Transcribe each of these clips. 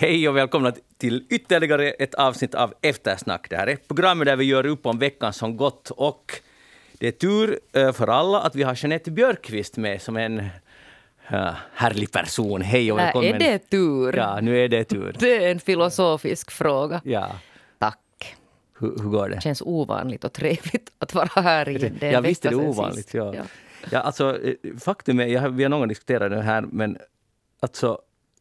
Hej och välkomna till ytterligare ett avsnitt av Eftersnack. Det här är programmet där vi gör upp om veckan som gått. Och det är tur eh, för alla att vi har Jeanette Björkqvist med som en uh, härlig person. Hej och välkommen. Är det tur? Ja, nu är det tur. Det är en filosofisk fråga. Ja. Tack. Hur, hur går det? Det känns ovanligt och trevligt att vara här igen. Det är ja, visst är det ovanligt. Ja. Ja. ja. alltså, eh, faktum är, jag, vi har någon gång diskuterat det här, men alltså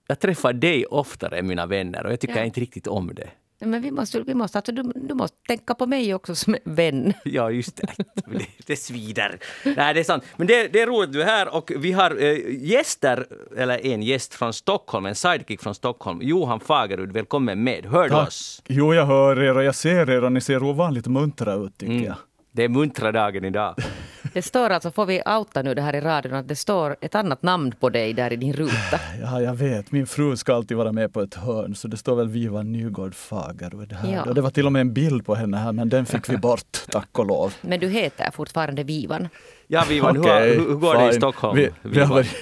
jag träffar dig oftare än mina vänner och jag tycker ja. inte riktigt om det. Men vi måste, vi måste, alltså, du, du måste tänka på mig också som vän. Ja, just det. Det, det svider. Nej, det är sant. Men det, det är roligt att du är här och vi har äh, gäster, eller en gäst från Stockholm, en sidekick från Stockholm. Johan Fagerud, välkommen med. Hör du oss? Jo, jag hör er och jag ser er och ni ser ovanligt muntra ut tycker mm. jag. Det är muntra dagen idag. Det står alltså, får vi outa nu det här i radion, att det står ett annat namn på dig där i din ruta. Ja, jag vet. Min fru ska alltid vara med på ett hörn, så det står väl Viva Nygård Fagerud här. Ja. Det var till och med en bild på henne här, men den fick vi bort, tack och lov. Men du heter fortfarande Vivan? Ja, Vivan, okay, hur, hur, går fine. det i Stockholm? Vi, vi varit,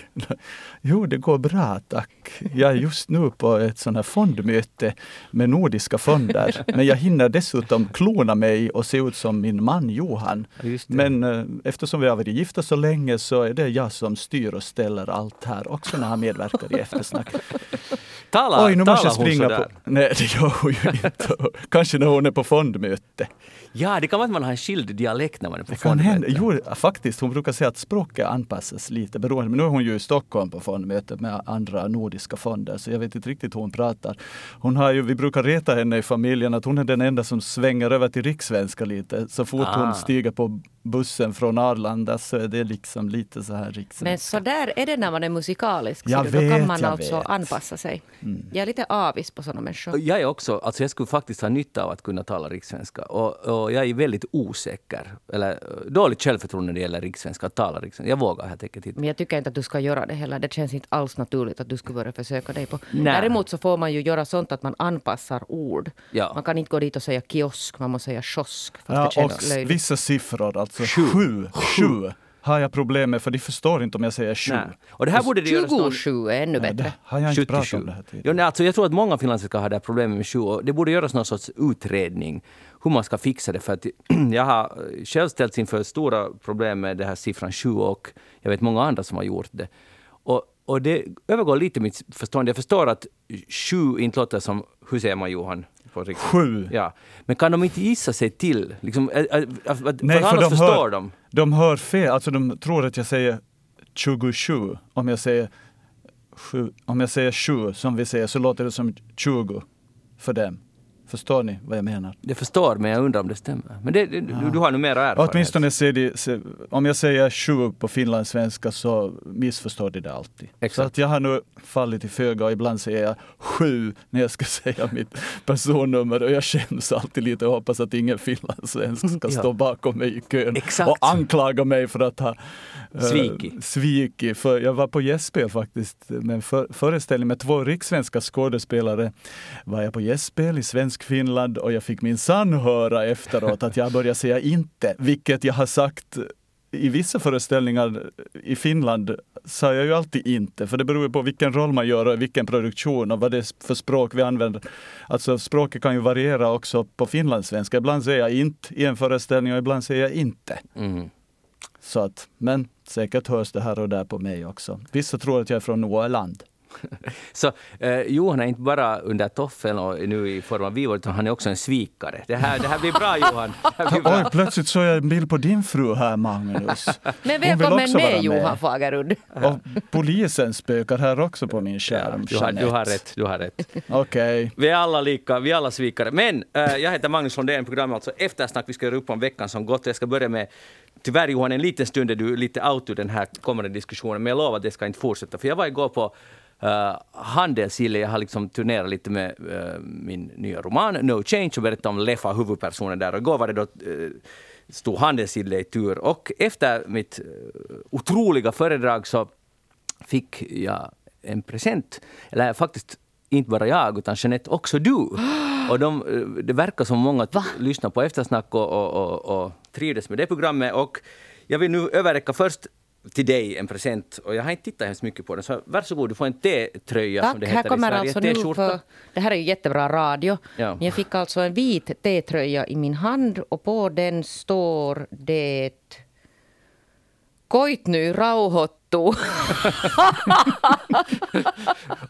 jo, det går bra, tack. Jag är just nu på ett sånt här fondmöte med nordiska fonder. Men jag hinner dessutom klona mig och se ut som min man Johan. Men eh, eftersom vi har varit gifta så länge så är det jag som styr och ställer allt här också när han medverkar i eftersnack. Tala, Oj, nu måste jag springa på... Nej, det gör hon ju inte. Kanske när hon är på fondmöte. Ja, det kan vara att man har en skild dialekt när man är på fondmöte. Jo, faktiskt. Hon brukar säga att språket anpassas lite beroende. Men nu är hon ju i Stockholm på fondmöte med andra nordiska fonder, så jag vet inte riktigt hur hon pratar. Hon har ju, vi brukar reta henne i familjen att hon är den enda som svänger över till rikssvenska lite. Så fort ah. hon stiger på bussen från Arlanda så är det liksom lite så här riksvenska. Men så där är det när man är musikalisk. Jag så vet, då kan man alltså vet. anpassa sig. Mm. Jag är lite avis på sådana människor. Jag är också. Alltså jag skulle faktiskt ha nytta av att kunna tala rikssvenska. Och, och jag är väldigt osäker, eller dåligt självförtroende när det gäller rikssvenska, att tala rikssvenska. Jag vågar helt enkelt inte. Men jag tycker inte att du ska göra det heller. Det känns inte alls naturligt att du skulle börja försöka dig på. Nej. Däremot så får man ju göra sånt att man anpassar ord. Ja. Man kan inte gå dit och säga kiosk, man måste säga kiosk. Ja, och vissa siffror, alltså sju. Sju. sju har jag problem med för de förstår inte om jag säger sju. Nej. Och det här borde det 27 är ännu bättre. Nej, har jag inte pratat om det här tidigare. Jo, nej, alltså jag tror att många finlandssvenskar har det här problemet med sju och det borde göras någon sorts utredning hur man ska fixa det. För att jag har själv ställts inför stora problem med den här siffran sju och jag vet många andra som har gjort det. Och, och det övergår lite mitt förstånd. Jag förstår att sju inte låter som, hur säger man Johan? Sju. Ja. Men kan de inte gissa sig till? Liksom, äh, äh, Nej, för, de förstår hör, de. De hör fel, alltså de tror att jag säger 27. Om jag säger sju, om jag säger sju som vi säger så låter det som 20 för dem. Förstår ni vad jag menar? Jag förstår, men jag undrar om det stämmer. Men det, det, ja. du, du, har nu mera erfarenhet. Åtminstone ser de, ser, om jag säger sju på finlandssvenska så missförstår de det alltid. Exakt. Så att jag har nu fallit i föga och ibland säger jag sju när jag ska säga mitt personnummer och jag skäms alltid lite och hoppas att ingen finlandssvensk ska ja. stå bakom mig i kön Exakt. och anklaga mig för att ha uh, svikit. svikit. För jag var på gästspel faktiskt med en för, föreställning med två rikssvenska skådespelare. Var jag på gästspel i svensk svensk Finland och jag fick min sann höra efteråt att jag började säga inte, vilket jag har sagt i vissa föreställningar i Finland sa jag ju alltid inte, för det beror på vilken roll man gör och vilken produktion och vad det är för språk vi använder. Alltså språket kan ju variera också på finlandssvenska. Ibland säger jag inte i en föreställning och ibland säger jag inte. Mm. Så att, men säkert hörs det här och där på mig också. Vissa tror att jag är från Åland. Så eh, Johan är inte bara under toffeln och nu i form av Vivo, utan han är också en svikare. Det här, det här blir bra Johan. Blir bra. Oj, plötsligt såg jag en bild på din fru här Magnus. Men välkommen med Johan Fagerud. Och polisen spökar här också på min skärm. Ja, du, har, du har rätt. Du har rätt. Okej. Okay. Vi är alla lika, vi är alla svikare. Men eh, jag heter Magnus Lundén, programmet alltså Eftersnack. Vi ska göra upp om veckan som gått. Jag ska börja med Tyvärr Johan, en liten stund är du lite out ur den här kommande diskussionen, men jag lovar att det ska inte fortsätta. För jag var igår på Uh, handelsgille, jag har liksom turnerat lite med uh, min nya roman No Change och berättat om Leffa, huvudpersonen där. Och igår var det då uh, stod handelsgille i tur. Och efter mitt uh, otroliga föredrag så fick jag en present. Eller faktiskt inte bara jag, utan Jeanette också du. Och de, det verkar som många Va? lyssnar på eftersnack och, och, och, och trivdes med det programmet. Och jag vill nu överräcka först till dig en present och jag har inte tittat hemskt mycket på den. Så varsågod, du får en T-tröja Tack, som det här heter kommer i Sverige. alltså nu för, det här är ju jättebra radio. Ja. Jag fick alltså en vit T-tröja i min hand och på den står det Koitny rauhoittu.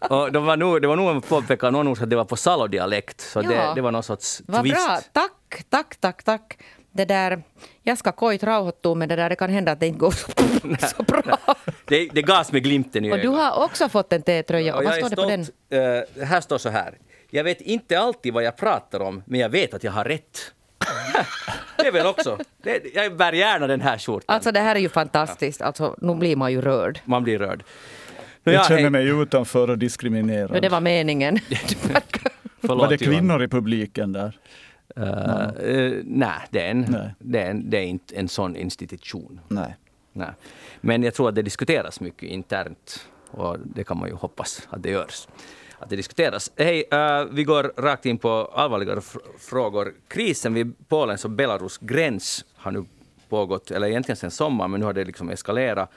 och de var nog, det var nog en påpekande någon att det var på salodialekt. Så Ja. det, det var någon sorts Vad twist. bra. Tack, tack, tack, tack. Det där, jag ska koit rauhoittua men det där det kan hända att det inte går så, så bra. Det, det gavs med glimten i Och du har också fått en T-tröja. Vad står det på den? Eh, här står så här. Jag vet inte alltid vad jag pratar om, men jag vet att jag har rätt. det är väl också. Det, jag bär gärna den här skjortan. Alltså det här är ju fantastiskt. Alltså, nu blir man ju rörd. Man blir rörd. Jag ja, känner mig utanför och diskriminerad. Ja, det var meningen. Förlåt, var det kvinnor i publiken där? Eh, eh, nej, det är, en, Nej. Det, är en, det är inte en sån institution. Nej. Nej. Men jag tror att det diskuteras mycket internt och det kan man ju hoppas att det görs. Att det diskuteras. Hej, eh, vi går rakt in på allvarligare fr- frågor. Krisen vid Polens och Belarus gräns har nu pågått, eller egentligen sedan sommaren, men nu har det liksom eskalerat.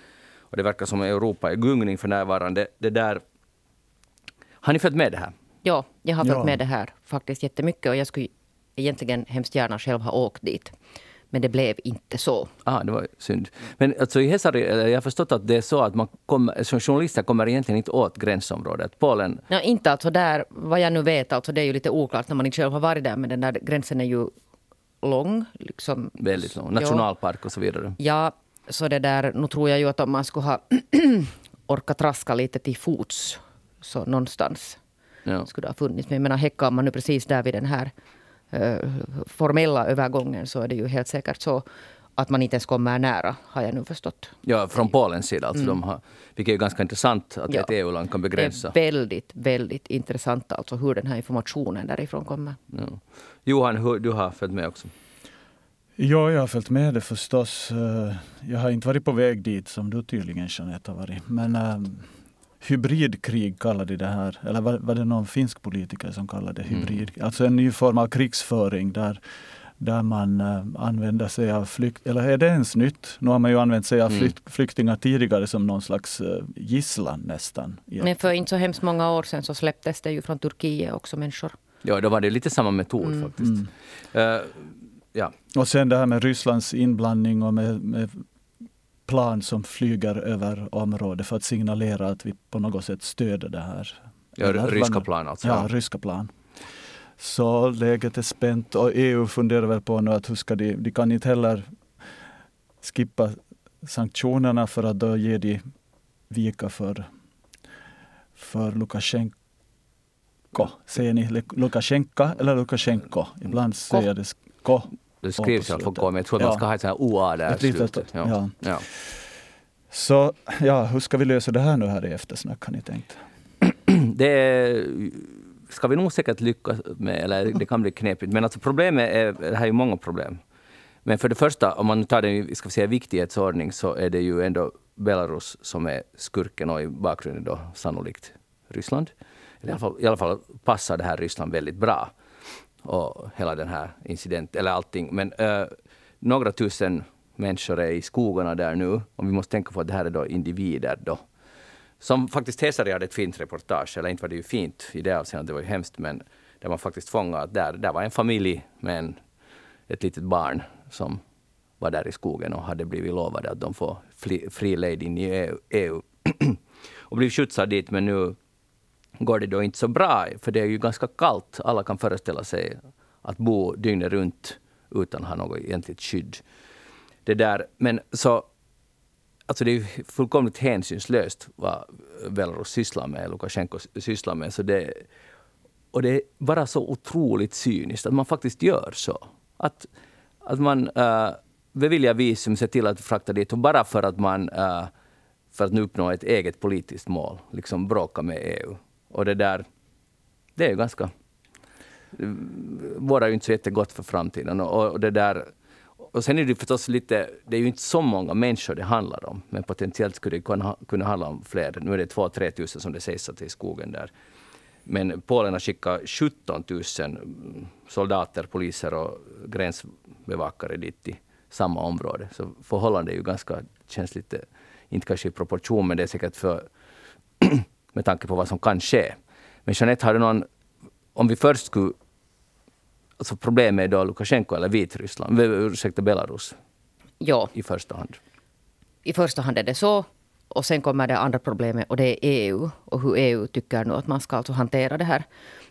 Och det verkar som att Europa är i gungning för närvarande. Det där... Har ni följt med det här? Ja, jag har följt Ja. med det här faktiskt jättemycket och jag skulle egentligen hemskt gärna själv ha åkt dit. Men det blev inte så. Ah, det var synd. Men alltså i Hesari, eller jag har förstått att det är så att man kommer, som journalister kommer egentligen inte åt gränsområdet. Polen, Ja, inte alltså där, vad jag nu vet, alltså det är ju lite oklart när man inte själv har varit där, men den där gränsen är ju lång. Liksom. väldigt lång, Ja. nationalpark och så vidare. Ja, så det där, nu tror jag ju att om man skulle ha orkat traska lite till fots, så någonstans Ja. skulle det ha funnits. Men jag menar, häckar man nu precis där vid den här eh, formella övergången så är det ju helt säkert så att man inte ens kommer nära, har jag nu förstått. Ja, från Polens sida. Alltså de har, vilket är ju ganska intressant att Ja. ett EU-land kan begränsa. Det är väldigt, väldigt intressant alltså hur den här informationen därifrån kommer. Ja. Johan, hur, du har följt med också. Ja, jag har följt med det förstås. Eh, Jag har inte varit på väg dit som du tydligen Jeanette har varit. Men ähm, hybridkrig kallar de det här. Eller var, var det någon finsk politiker som kallade det hybrid? Alltså en ny form av krigsföring där, där man äh, använder sig av flykt... Eller är det ens nytt? Nu har man ju använt sig av flykt, flyktingar tidigare som någon slags äh, gisslan nästan. Men för inte så hemskt många år sedan så släpptes det ju från Turkiet också människor. Ja, då var det lite samma metod faktiskt. Eh, ja. Och sen det här med Rysslands inblandning och med, med plan som flyger över området för att signalera att vi på något sätt stöder det här. Ja, ryska plan alltså. Ja, ryska plan. Så läget är spänt och EU funderar väl på nu att hur ska de, de kan inte heller skippa sanktionerna för att då ger de vika för, för Lukasjenko. Säger ni Lu- Lukasjenko eller Lukasjenko? Ibland säger jag det sko. Det skrivs i alla fall men jag tror att man Ja. ska ha ett sånt här OA där i slutet. Ja. ja. Ja. Så ja, hur ska vi lösa det här nu här i eftersnack har ni tänkt? Det ska vi nog säkert lyckas med, eller det kan bli knepigt. Men alltså problemet är, det här är ju många problem. Men för det första, om man tar det i ska vi säga, viktighetsordning, så är det ju ändå Belarus som är skurken och i bakgrunden då sannolikt Ryssland. I alla, fall, I alla fall passar det här Ryssland väldigt bra. Och hela den här incidenten, eller allting. Men eh, några tusen människor är i skogarna där nu. Och vi måste tänka på att det här är då individer då. Som faktiskt Hesari hade ett fint reportage, eller inte var det ju fint i det avseendet, det var ju hemskt, men där man faktiskt fångade att där, där var en familj med en, ett litet barn som var där i skogen och hade blivit lovade att de får fri, fri lejd in i EU. EU. och blivit skjutsade dit, men nu går det då inte så bra, för det är ju ganska kallt. Alla kan föreställa sig att bo dygnet runt utan att ha något egentligt skydd. Det där, men så Alltså det är fullkomligt hänsynslöst vad Belarus sysslar med, Lukasjenko sysslar med. Så det, och det är bara så otroligt cyniskt att man faktiskt gör så. Att, att man äh, beviljar visum, ser till att frakta dit och bara för att man äh, för att uppnå ett eget politiskt mål, liksom bråka med EU. Och det där, det är ju ganska... Våra är ju inte så jättegott för framtiden. Och, och det där och sen är det förstås lite, det är ju inte så många människor det handlar om, men potentiellt skulle det kunna, kunna handla om fler. Nu är det 2-3 tusen som det sägs att det är i skogen där. Men Polen har skickat 17 000 soldater, poliser och gränsbevakare dit i samma område. Så förhållandet är ju ganska, känns lite inte kanske i proportion, men det är säkert för med tanke på vad som kan ske. Men Jeanette, har du någon... Om vi först skulle... Alltså problemet är då Lukasjenko eller Vitryssland, ursäkta Belarus? Ja. I första hand. I första hand är det så. Och sen kommer det andra problemet och det är EU och hur EU tycker nu att man ska alltså hantera det här.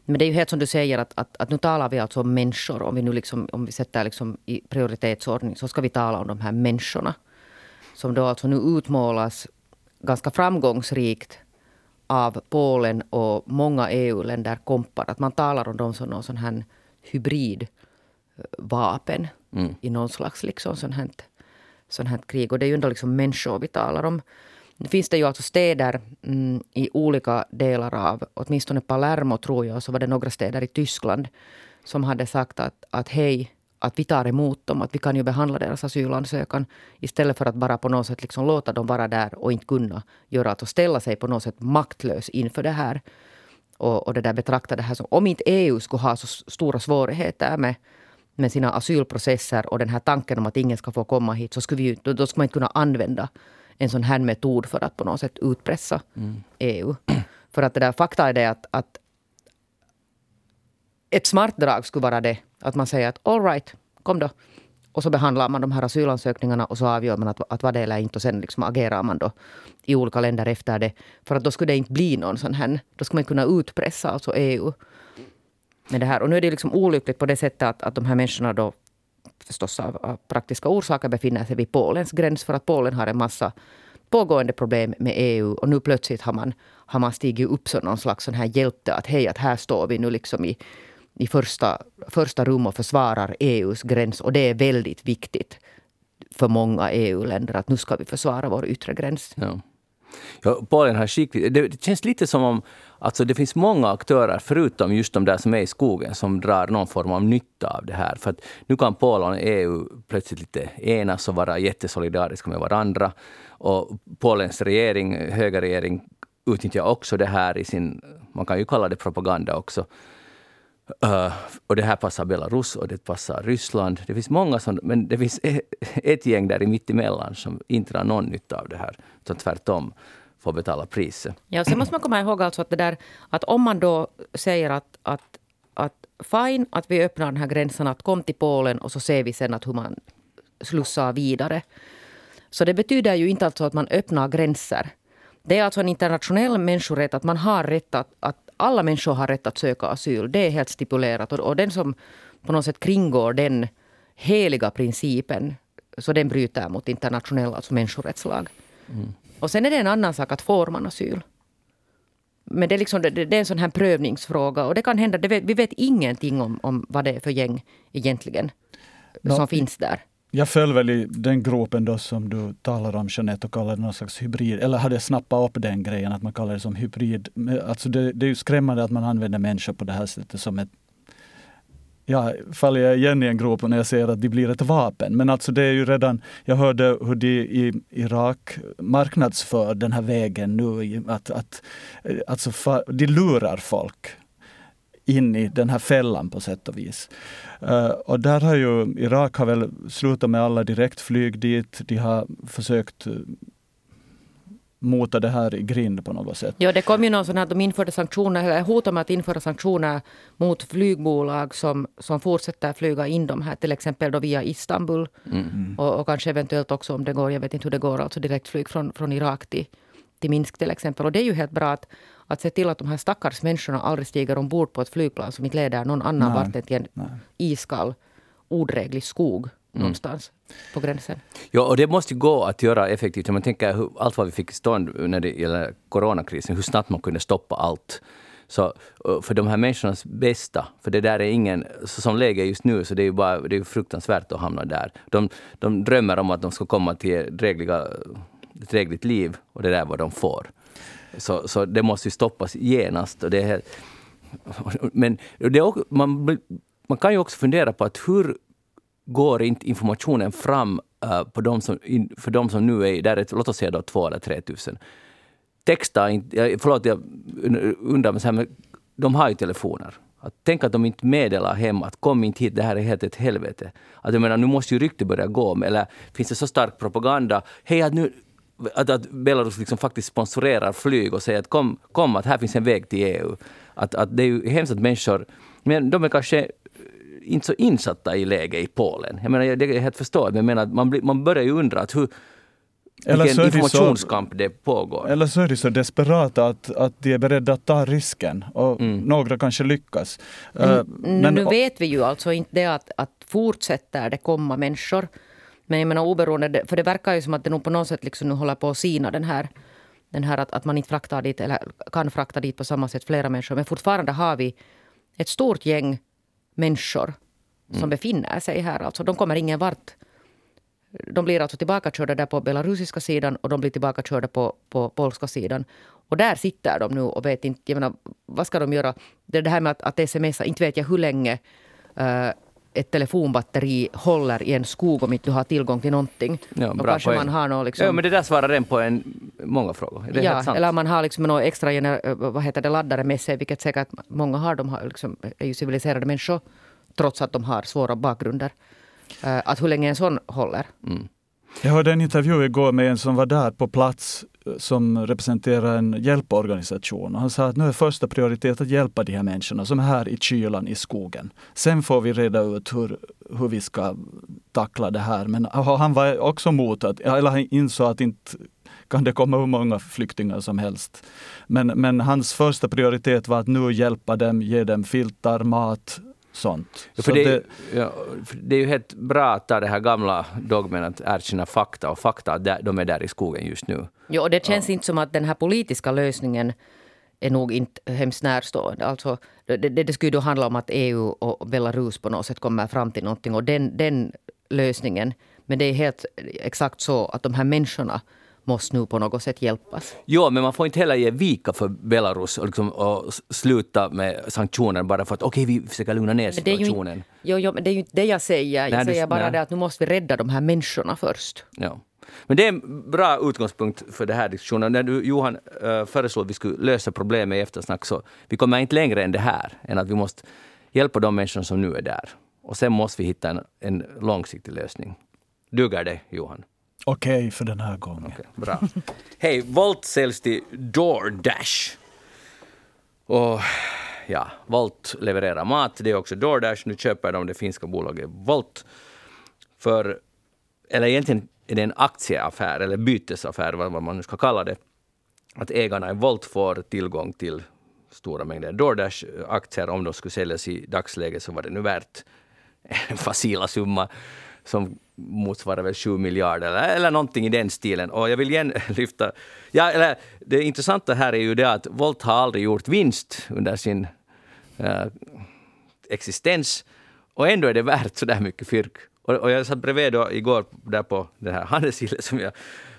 Men det är ju helt som du säger att, att, att nu talar vi alltså om människor. Om vi nu liksom, om vi sätter liksom i prioritetsordning så ska vi tala om de här människorna. Som då alltså nu utmålas ganska framgångsrikt av Polen och många EU-länder kompar. Att man talar om dem som någon sån här hybridvapen mm. i någon slags liksom sån här, sån här krig. Och det är ju ändå liksom människor vi talar om. Nu finns det ju alltså städer mm, i olika delar av, åtminstone Palermo tror jag, så var det några städer i Tyskland som hade sagt att, att hej, att vi tar emot dem, att vi kan ju behandla deras asylansökan istället för att bara på något sätt liksom låta dem vara där och inte kunna göra att och ställa sig på något sätt maktlös inför det här. Och, och det där betrakta det här som, om inte EU skulle ha så stora svårigheter med, med sina asylprocesser och den här tanken om att ingen ska få komma hit, så skulle vi, då, då skulle man inte kunna använda en sån här metod för att på något sätt utpressa mm. EU. För att det där fakta är det att, att ett smart drag skulle vara det att man säger att all right, kom då. Och så behandlar man de här asylansökningarna och så avgör man att, att vad det är eller inte. Och sen liksom agerar man då i olika länder efter det. För att då skulle det inte bli någon sån här... Då skulle man kunna utpressa alltså EU med det här. Och nu är det liksom olyckligt på det sättet att, att de här människorna då förstås av, av praktiska orsaker befinner sig vid Polens gräns. För att Polen har en massa pågående problem med EU. Och nu plötsligt har man, har man stigit upp som någon slags sån här hjälte. Att hej, att här står vi nu liksom i i första, första rum och försvarar EUs gräns. Och det är väldigt viktigt för många EU-länder att nu ska vi försvara vår yttre gräns. Ja. Ja, Polen har skickligt. Det, känns lite som om alltså det finns många aktörer, förutom just de där som är i skogen, som drar någon form av nytta av det här. För att nu kan Polen och EU plötsligt lite enas och vara jättesolidariska med varandra. Och Polens regering, högerregering, utnyttjar också det här i sin, man kan ju kalla det propaganda också, Uh, och det här passar Belarus och det passar Ryssland. Det finns många som, men det finns e-, ett gäng där i mittemellan som inte har någon nytta av det här. Utan tvärtom får betala priset. Ja, sen måste man komma ihåg alltså att, det där, att om man då säger att, att, att fine att vi öppnar den här gränsen, att kom till Polen och så ser vi sen att hur man slussar vidare. Så det betyder ju inte alltså att man öppnar gränser. Det är alltså en internationell människorätt att man har rätt att, att alla människor har rätt att söka asyl. Det är helt stipulerat. Och, och den som på något sätt kringgår den heliga principen, så den bryter mot internationella alltså människorättslag. Mm. Och sen är det en annan sak att får man asyl. Men det är, liksom, det, det är en sån här prövningsfråga. Och det kan hända, det vet, vi vet ingenting om, om vad det är för gäng egentligen no, som finns där. Jag föll väl i den gropen då som du talar om Jeanette och kallade det någon slags hybrid, eller hade snappat upp den grejen att man kallar det som hybrid. Alltså det, det är ju skrämmande att man använder människor på det här sättet som ett ja, faller jag igen i en grop när jag ser att de blir ett vapen. Men alltså det är ju redan, jag hörde hur de i Irak marknadsför den här vägen nu. Att, att, alltså, de lurar folk in i den här fällan på sätt och vis. Uh, och där har ju Irak har väl slutat med alla direktflyg dit. De har försökt eh, mota det här i grind på något sätt. Ja, det kom ju någon sån att de införde sanktioner, eller hotade med att införa sanktioner mot flygbolag som, som fortsätter flyga in de här, till exempel då via Istanbul. Mm. Och, och, kanske eventuellt också om det går, jag vet inte hur det går, alltså direktflyg från, från Irak till, till Minsk till exempel. Och det är ju helt bra att, att se till att de här stackars människorna aldrig stiger ombord på ett flygplan som inte leder någon annan vart än till en nej. iskall, odräglig skog mm. någonstans på gränsen. Ja, och det måste gå att göra effektivt. Om man tänker hur, allt vad vi fick i stånd när det gäller coronakrisen, hur snabbt man kunde stoppa allt. Så för de här människornas bästa, för det där är ingen... Som läget är just nu, så det är ju bara, det är fruktansvärt att hamna där. De, de drömmer om att de ska komma till drägliga, ett drägligt liv och det där är vad de får. Så, så det måste ju stoppas genast. Och det är, men det är, man, man kan ju också fundera på att hur går inte informationen fram uh, på de som, in, för de som nu är där, är, låt oss säga då 2 eller tre tusen. Texta inte, förlåt jag undrar, men de har ju telefoner. Att tänk att de inte meddelar hem att kom inte hit, det här är helt ett helvete. Att jag menar, nu måste ju ryktet börja gå. Eller finns det så stark propaganda? Hej, att nu, att, att Belarus liksom faktiskt sponsorerar flyg och säger att kom, kom att här finns en väg till EU. Att, att det är ju hemskt att människor, men de är kanske inte så insatta i läget i Polen. Jag menar, det är helt förståeligt, men jag menar, man, blir, man börjar ju undra att hur, Eller vilken så är det så- informationskamp det pågår. Eller så är de så desperata att, att de är beredda att ta risken och Mm. några kanske lyckas. Eh, Men, nu vet vi ju alltså inte det att, att fortsätter det komma människor. Men jag menar oberoende, för det verkar ju som att det nog på något sätt liksom nu håller på att sina den här, den här att, att man inte fraktar dit, eller kan frakta dit på samma sätt flera människor. Men fortfarande har vi ett stort gäng människor som befinner sig här. Alltså de kommer ingen vart. De blir alltså tillbakakörda där på belarusiska sidan och de blir tillbakakörda på, på polska sidan. Och där sitter de nu och vet inte, jag menar, vad ska de göra? Det det här med att, att smsa, inte vet jag hur länge eh, ett telefonbatteri håller i en skog om inte du har tillgång till någonting. Ja, bra kanske poäng. man har något liksom, Ja, men det där svarar den på en, många frågor. Det är ja, helt sant. eller man har liksom något extra gener, eh, vad heter det, laddare med sig, vilket säkert många har. De har liksom, är ju civiliserade människor, trots att de har svåra bakgrunder. Eh, att hur länge en sån håller. Jag hörde en intervju igår med en som var där på plats eh, som representerar en hjälporganisation. Och Han sa att nu är första prioritet att hjälpa de här människorna som är här i kylan i skogen. Sen får vi reda ut hur, hur vi ska tackla det här. Men han var också mot att, eller han insåg att inte kan det komma hur många flyktingar som helst. Men, men hans första prioritet var att nu hjälpa dem, ge dem filtar, mat, sånt. Ja, Så för det, det- ja, för det är ju helt bra att ta det här gamla dogmen att erkänna fakta och fakta, de är där i skogen just nu. Jo, och det känns inte som att den här politiska lösningen är nog inte hemskt närstående. Alltså, det, det, det skulle ju då handla om att EU och Belarus på något sätt kommer fram till någonting. Och den, den lösningen, men det är helt exakt så att de här människorna måste nu på något sätt hjälpas. Jo, men man får inte heller ge vika för Belarus och, liksom, och sluta med sanktioner bara för att okej, vi försöker lugna ner situationen. inte, jo, jo, men det är ju inte det jag säger. Jag Nej, du- säger bara nej. det att nu måste vi rädda de här människorna först. Ja. Men det är en bra utgångspunkt för den här diskussionen. När du, Johan, äh, föreslog att vi skulle lösa problemet i eftersnack, så vi kommer inte längre än det här, än att vi måste hjälpa de människor som nu är där. Och sen måste vi hitta en, en långsiktig lösning. Duger det, Johan? Okej för den här gången. Okay, bra. Hej, Volt säljs till DoorDash. Och ja, Volt levererar mat, det är också DoorDash. Nu köper de det finska bolaget Volt för, eller egentligen är det en aktieaffär eller bytesaffär, vad vad man nu ska kalla det. Att ägarna i Volt får tillgång till stora mängder DoorDash-aktier. Om de skulle säljas i dagsläget så var det nu värt en facila summa som motsvarar väl 7 miljarder eller, eller någonting i den stilen. Och jag vill igen lyfta... Ja, eller, det intressanta här är ju det att Volt har aldrig gjort vinst under sin äh, existens och ändå är det värt så där mycket fyrk. Och, och jag satt bredvid då igår där på den här handelsgillet som jag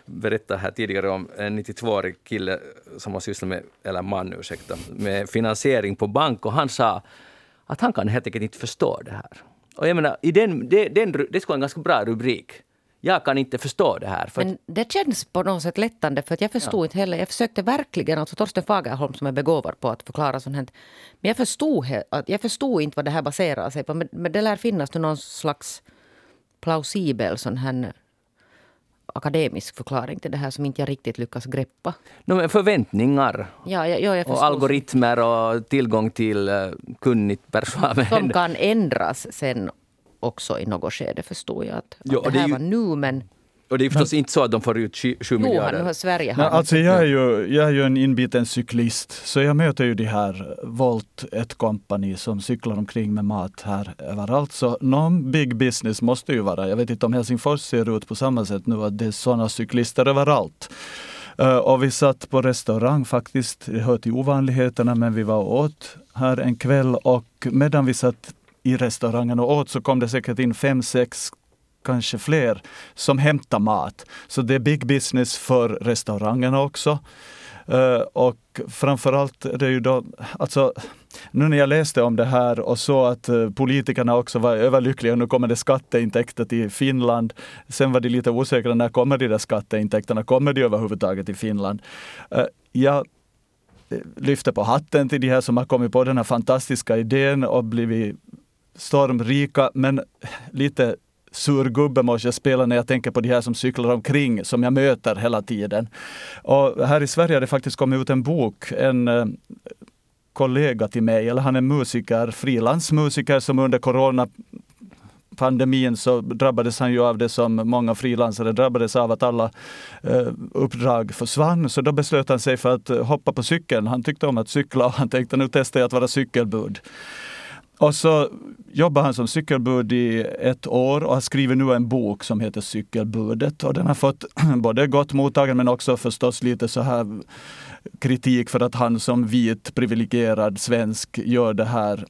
berättade här tidigare om, en 92-årig kille som har sysslat med, eller man ursäkta, med finansiering på bank och han sa att han kan helt enkelt inte förstå det här. Och jag menar, i den, det, den, det skulle vara en ganska bra rubrik. Jag kan inte förstå det här. Men det känns på något sätt lättande för att jag förstod inte heller. Jag försökte verkligen, alltså Torsten Fagerholm som är begåvad på att förklara sånt här. Men jag förstod, att jag förstod inte vad det här baserar sig på. Men, men det lär finnas någon slags plausibel sån här akademisk förklaring till det här som inte jag riktigt lyckas greppa. no, men förväntningar Ja, ja, ja och algoritmer och tillgång till uh, kunnigt personal. Som kan ändras sen också i något skede förstod jag att, att det det är här ju- var nu men Och det är förstås inte så att de får ut 7 jo, miljarder. han, Sverige Nej, har alltså jag är, ju, jag är ju en inbiten cyklist, så jag möter ju de här Volt, ett kompani som cyklar omkring med mat här överallt. Så någon big business måste ju vara. Jag vet inte om Helsingfors ser ut på samma sätt nu, att det är sådana cyklister överallt. Eh, och vi satt på restaurang faktiskt, det hör till ovanligheterna, men vi var och åt här en kväll och medan vi satt i restaurangen och åt så kom det säkert in fem, sex kanske fler som hämtar mat. Så det är big business för restaurangerna också. Eh, och framförallt är det ju då, alltså nu när jag läste om det här och så att eh, politikerna också var överlyckliga, nu kommer det skatteintäkter till Finland. Sen var de lite osäkra, när kommer de där skatteintäkterna? Kommer de överhuvudtaget till Finland? Eh, jag lyfter på hatten till de här som har kommit på den här fantastiska idén och blivit stormrika, men lite surgubbe måste jag spela när jag tänker på de här som cyklar omkring, som jag möter hela tiden. Och här i Sverige har det faktiskt kommit ut en bok. En eh, kollega till mig, eller han är musiker, frilansmusiker som under corona pandemin så drabbades han ju av det som många frilansare drabbades av, att alla eh, uppdrag försvann. Så då beslöt han sig för att eh, hoppa på cykeln. Han tyckte om att cykla och han tänkte nu testar jag att vara cykelbud. Och så jobbar han som cykelbud i ett år och har skrivit nu en bok som heter Cykelbudet. Och den har fått både gott mottagande men också förstås lite så här kritik för att han som vit privilegierad svensk gör det här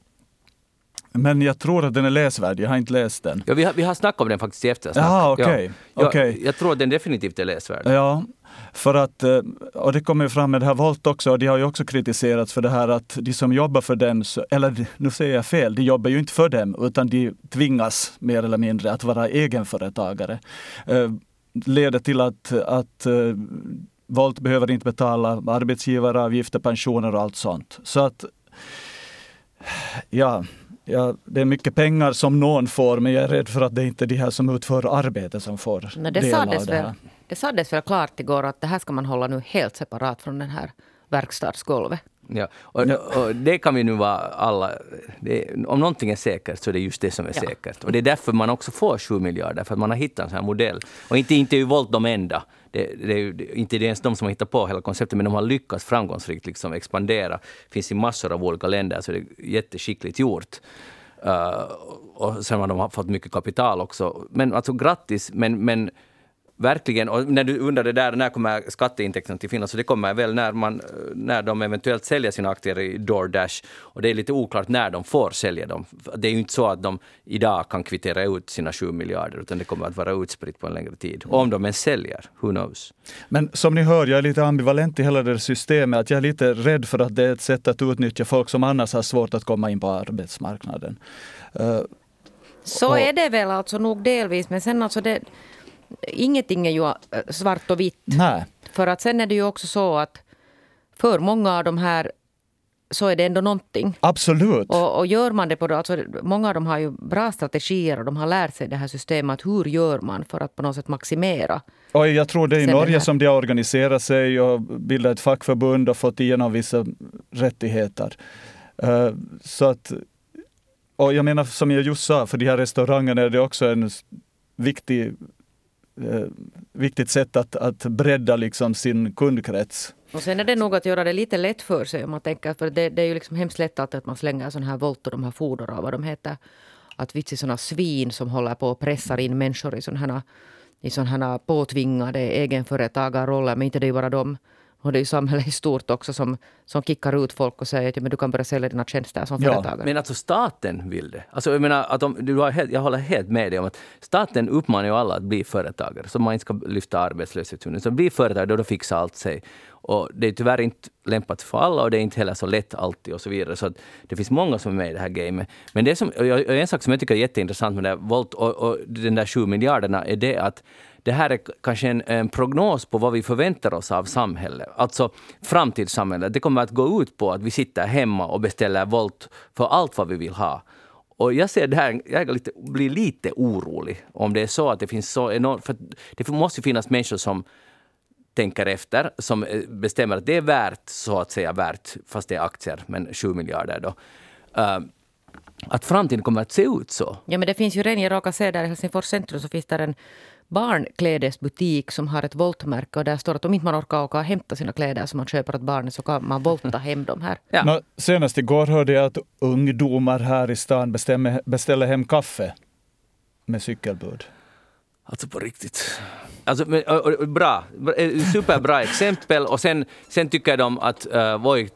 men jag tror att den är läsvärd. Jag har inte läst den. Ja, vi, har, vi har snackat om den faktiskt i eftersnack. Ja, okay. ja. okay. Jag, jag, tror att den definitivt är läsvärd. Ja, för att, eh, och det kommer fram med det här Volt också, och de har ju också kritiserats för det här att de som jobbar för dem, eller nu säger jag fel, de jobbar ju inte för dem, utan de tvingas mer eller mindre att vara egenföretagare. Eh, leder till att, att eh, Volt behöver inte betala arbetsgivaravgifter, pensioner och allt sånt. Så att, ja, ja, det är mycket pengar som någon får, men jag är rädd för att det inte är de här som utför arbete som får Nej, det del av det här. Väl, det sades väl klart igår att det här ska man hålla nu helt separat från den här verkstadsgolvet. Ja, och, och, det kan vi nu vara alla... Det, om någonting är säkert så är det just det som är ja. säkert. Och det är därför man också får 7 miljarder, för att man har hittat en sån här modell. Och inte, inte är ju Volt de enda. Det, det är ju inte ens de som har hittat på hela konceptet, men de har lyckats framgångsrikt liksom expandera. Det finns i massor av olika länder, så det är jätteskickligt gjort. Uh, och sen har de fått mycket kapital också. Men alltså grattis, men, men Verkligen. Och när du undrade där, när kommer skatteintäkterna till Finland? Så det kommer väl när, man, när de eventuellt säljer sina aktier i DoorDash. Och det är lite oklart när de får sälja dem. Det är ju inte så att de idag kan kvittera ut sina 7 miljarder, utan det kommer att vara utspritt på en längre tid. Och om de ens säljer, who knows? Men som ni hör, jag är lite ambivalent i hela det systemet. Att jag är lite rädd för att det är ett sätt att utnyttja folk som annars har svårt att komma in på arbetsmarknaden. Uh, så och, är det väl alltså nog delvis, men sen alltså det ingenting är ju äh, svart och vitt. Nej. För att sen är det ju också så att för många av de här så är det ändå någonting. Absolut. Och, och gör man det på alltså, Många av dem har ju bra strategier och de har lärt sig det här systemet. Hur gör man för att på något sätt maximera? Och jag tror det är i Norge som de har organiserat sig och bildat ett fackförbund och fått igenom vissa rättigheter. Uh, så att, och jag menar som jag just sa, för de här restaurangerna är det också en viktig eh, Eh, viktigt sätt att, att bredda liksom sin kundkrets. Och sen är det nog att göra det lite lätt för sig om man tänker, för det, det är ju liksom hemskt lätt alltid att man slänger sådana här volt och de här Foodora, vad de heter. Att vitsi sådana svin som håller på och pressar in människor i sådana här, i sådana här påtvingade egenföretagarroller. Men inte det är bara de och det är ju samhället i stort också som, som kickar ut folk och säger att men du kan börja sälja dina tjänster som ja, företagare. Men alltså staten vill det. Alltså jag, menar att om, du har helt, jag håller helt med dig om att staten uppmanar ju alla att bli företagare. Så man inte ska lyfta arbetslöshetshunden. Så bli företagare, då, fixar allt sig. Och det är tyvärr inte lämpat för alla och det är inte heller så lätt alltid och så vidare. Så det finns många som är med i det här gamet. Men det som, en sak som jag tycker är jätteintressant med det här Volt och, och den där sju miljarderna är det att det här är kanske en, en, prognos på vad vi förväntar oss av samhället. Alltså framtidssamhället. Det kommer att gå ut på att vi sitter hemma och beställer volt för allt vad vi vill ha. Och jag ser det här, jag lite, blir lite orolig om det är så att det finns så enormt... För det måste finnas människor som tänker efter, som eh, bestämmer att det är värt, så att säga värt, fast det är aktier, men 7 miljarder då. Uh, att framtiden kommer att se ut så. Ja, men det finns ju redan, jag råkar se där i Helsingfors centrum så finns där en barnklädesbutik som har ett voltmärke och där står att om inte man orkar åka och hämta sina kläder som man köper åt barnen så kan man volta hem dem här. Ja. No, senast igår hörde jag att ungdomar här i stan bestämmer, beställer hem kaffe med cykelbud. Alltså på riktigt. Alltså, men, bra, superbra exempel. Och sen, sen tycker de att uh, Voi,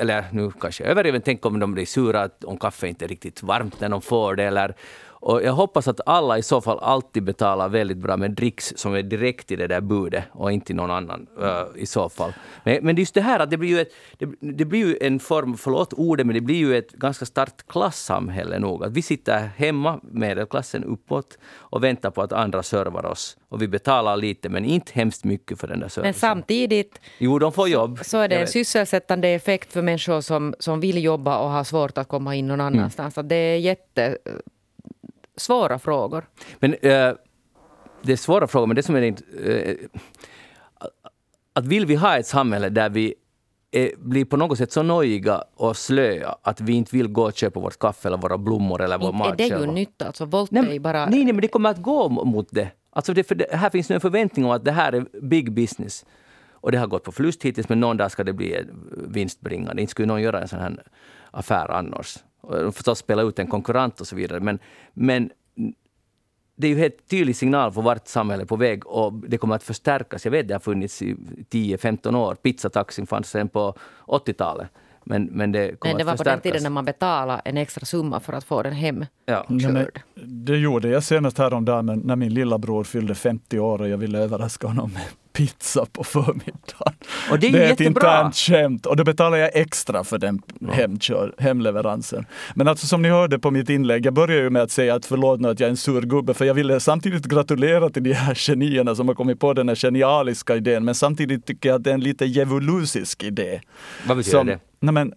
eller nu kanske överdrivet, tänk om de blir sura om kaffe inte är riktigt varmt när de får det. Eller, och jag hoppas att alla i så fall alltid betalar väldigt bra med dricks som är direkt i det där budet och inte någon annan uh, i så fall. Men, men just det här att det blir ju, ett, det, det, blir ju en form, förlåt ordet, men det blir ju ett ganska starkt klassamhälle nog. Att vi sitter hemma, medelklassen uppåt, och väntar på att andra servar oss. Och vi betalar lite, men inte hemskt mycket för den där servicen. Men samtidigt jo, de får jobb. Så, så är det en sysselsättande effekt för människor som, som vill jobba och har svårt att komma in någon mm. annanstans. Mm. Det är jätte svåra frågor. Men äh, det är svåra frågor, men det som är. Äh, att vill vi ha ett samhälle där vi är, blir på något sätt så nojiga och slöa att vi inte vill gå och köpa vårt kaffe eller våra blommor eller vår mat Är det ju nytt? Alltså, Volt Nej, är bara... nej, nej, men det kommer att gå mot det. Alltså det, det, här finns nu en förväntning om att det här är big business. Och det har gått på förlust hittills, men någon dag ska det bli vinstbringande. Inte skulle någon göra en sån här affär annars. Och förstås spela ut en konkurrent och så vidare. Men, men det är ju helt tydlig signal för vart samhället är på väg och det kommer att förstärkas. Jag vet det har funnits i 10-15 år. Pizzataxin fanns sen på 80-talet. Men, men det kommer Men det var på den tiden när man betalade en extra summa för att få den hem. Ja. Ja, det gjorde jag senast häromdagen när- när min lilla bror fyllde 50 år och jag ville överraska honom med pizza på förmiddagen. Och det är ju ett jättebra. internt skämt och då betalar jag extra för den hemkör, hemleveransen. Men alltså som ni hörde på mitt inlägg, jag började ju med att säga att förlåt nu att jag är en sur gubbe, för jag ville samtidigt gratulera till de här genierna som har kommit på den här genialiska idén, men samtidigt tycker jag att det är en lite djävulusisk idé. Vad betyder Som- det? Nej, men,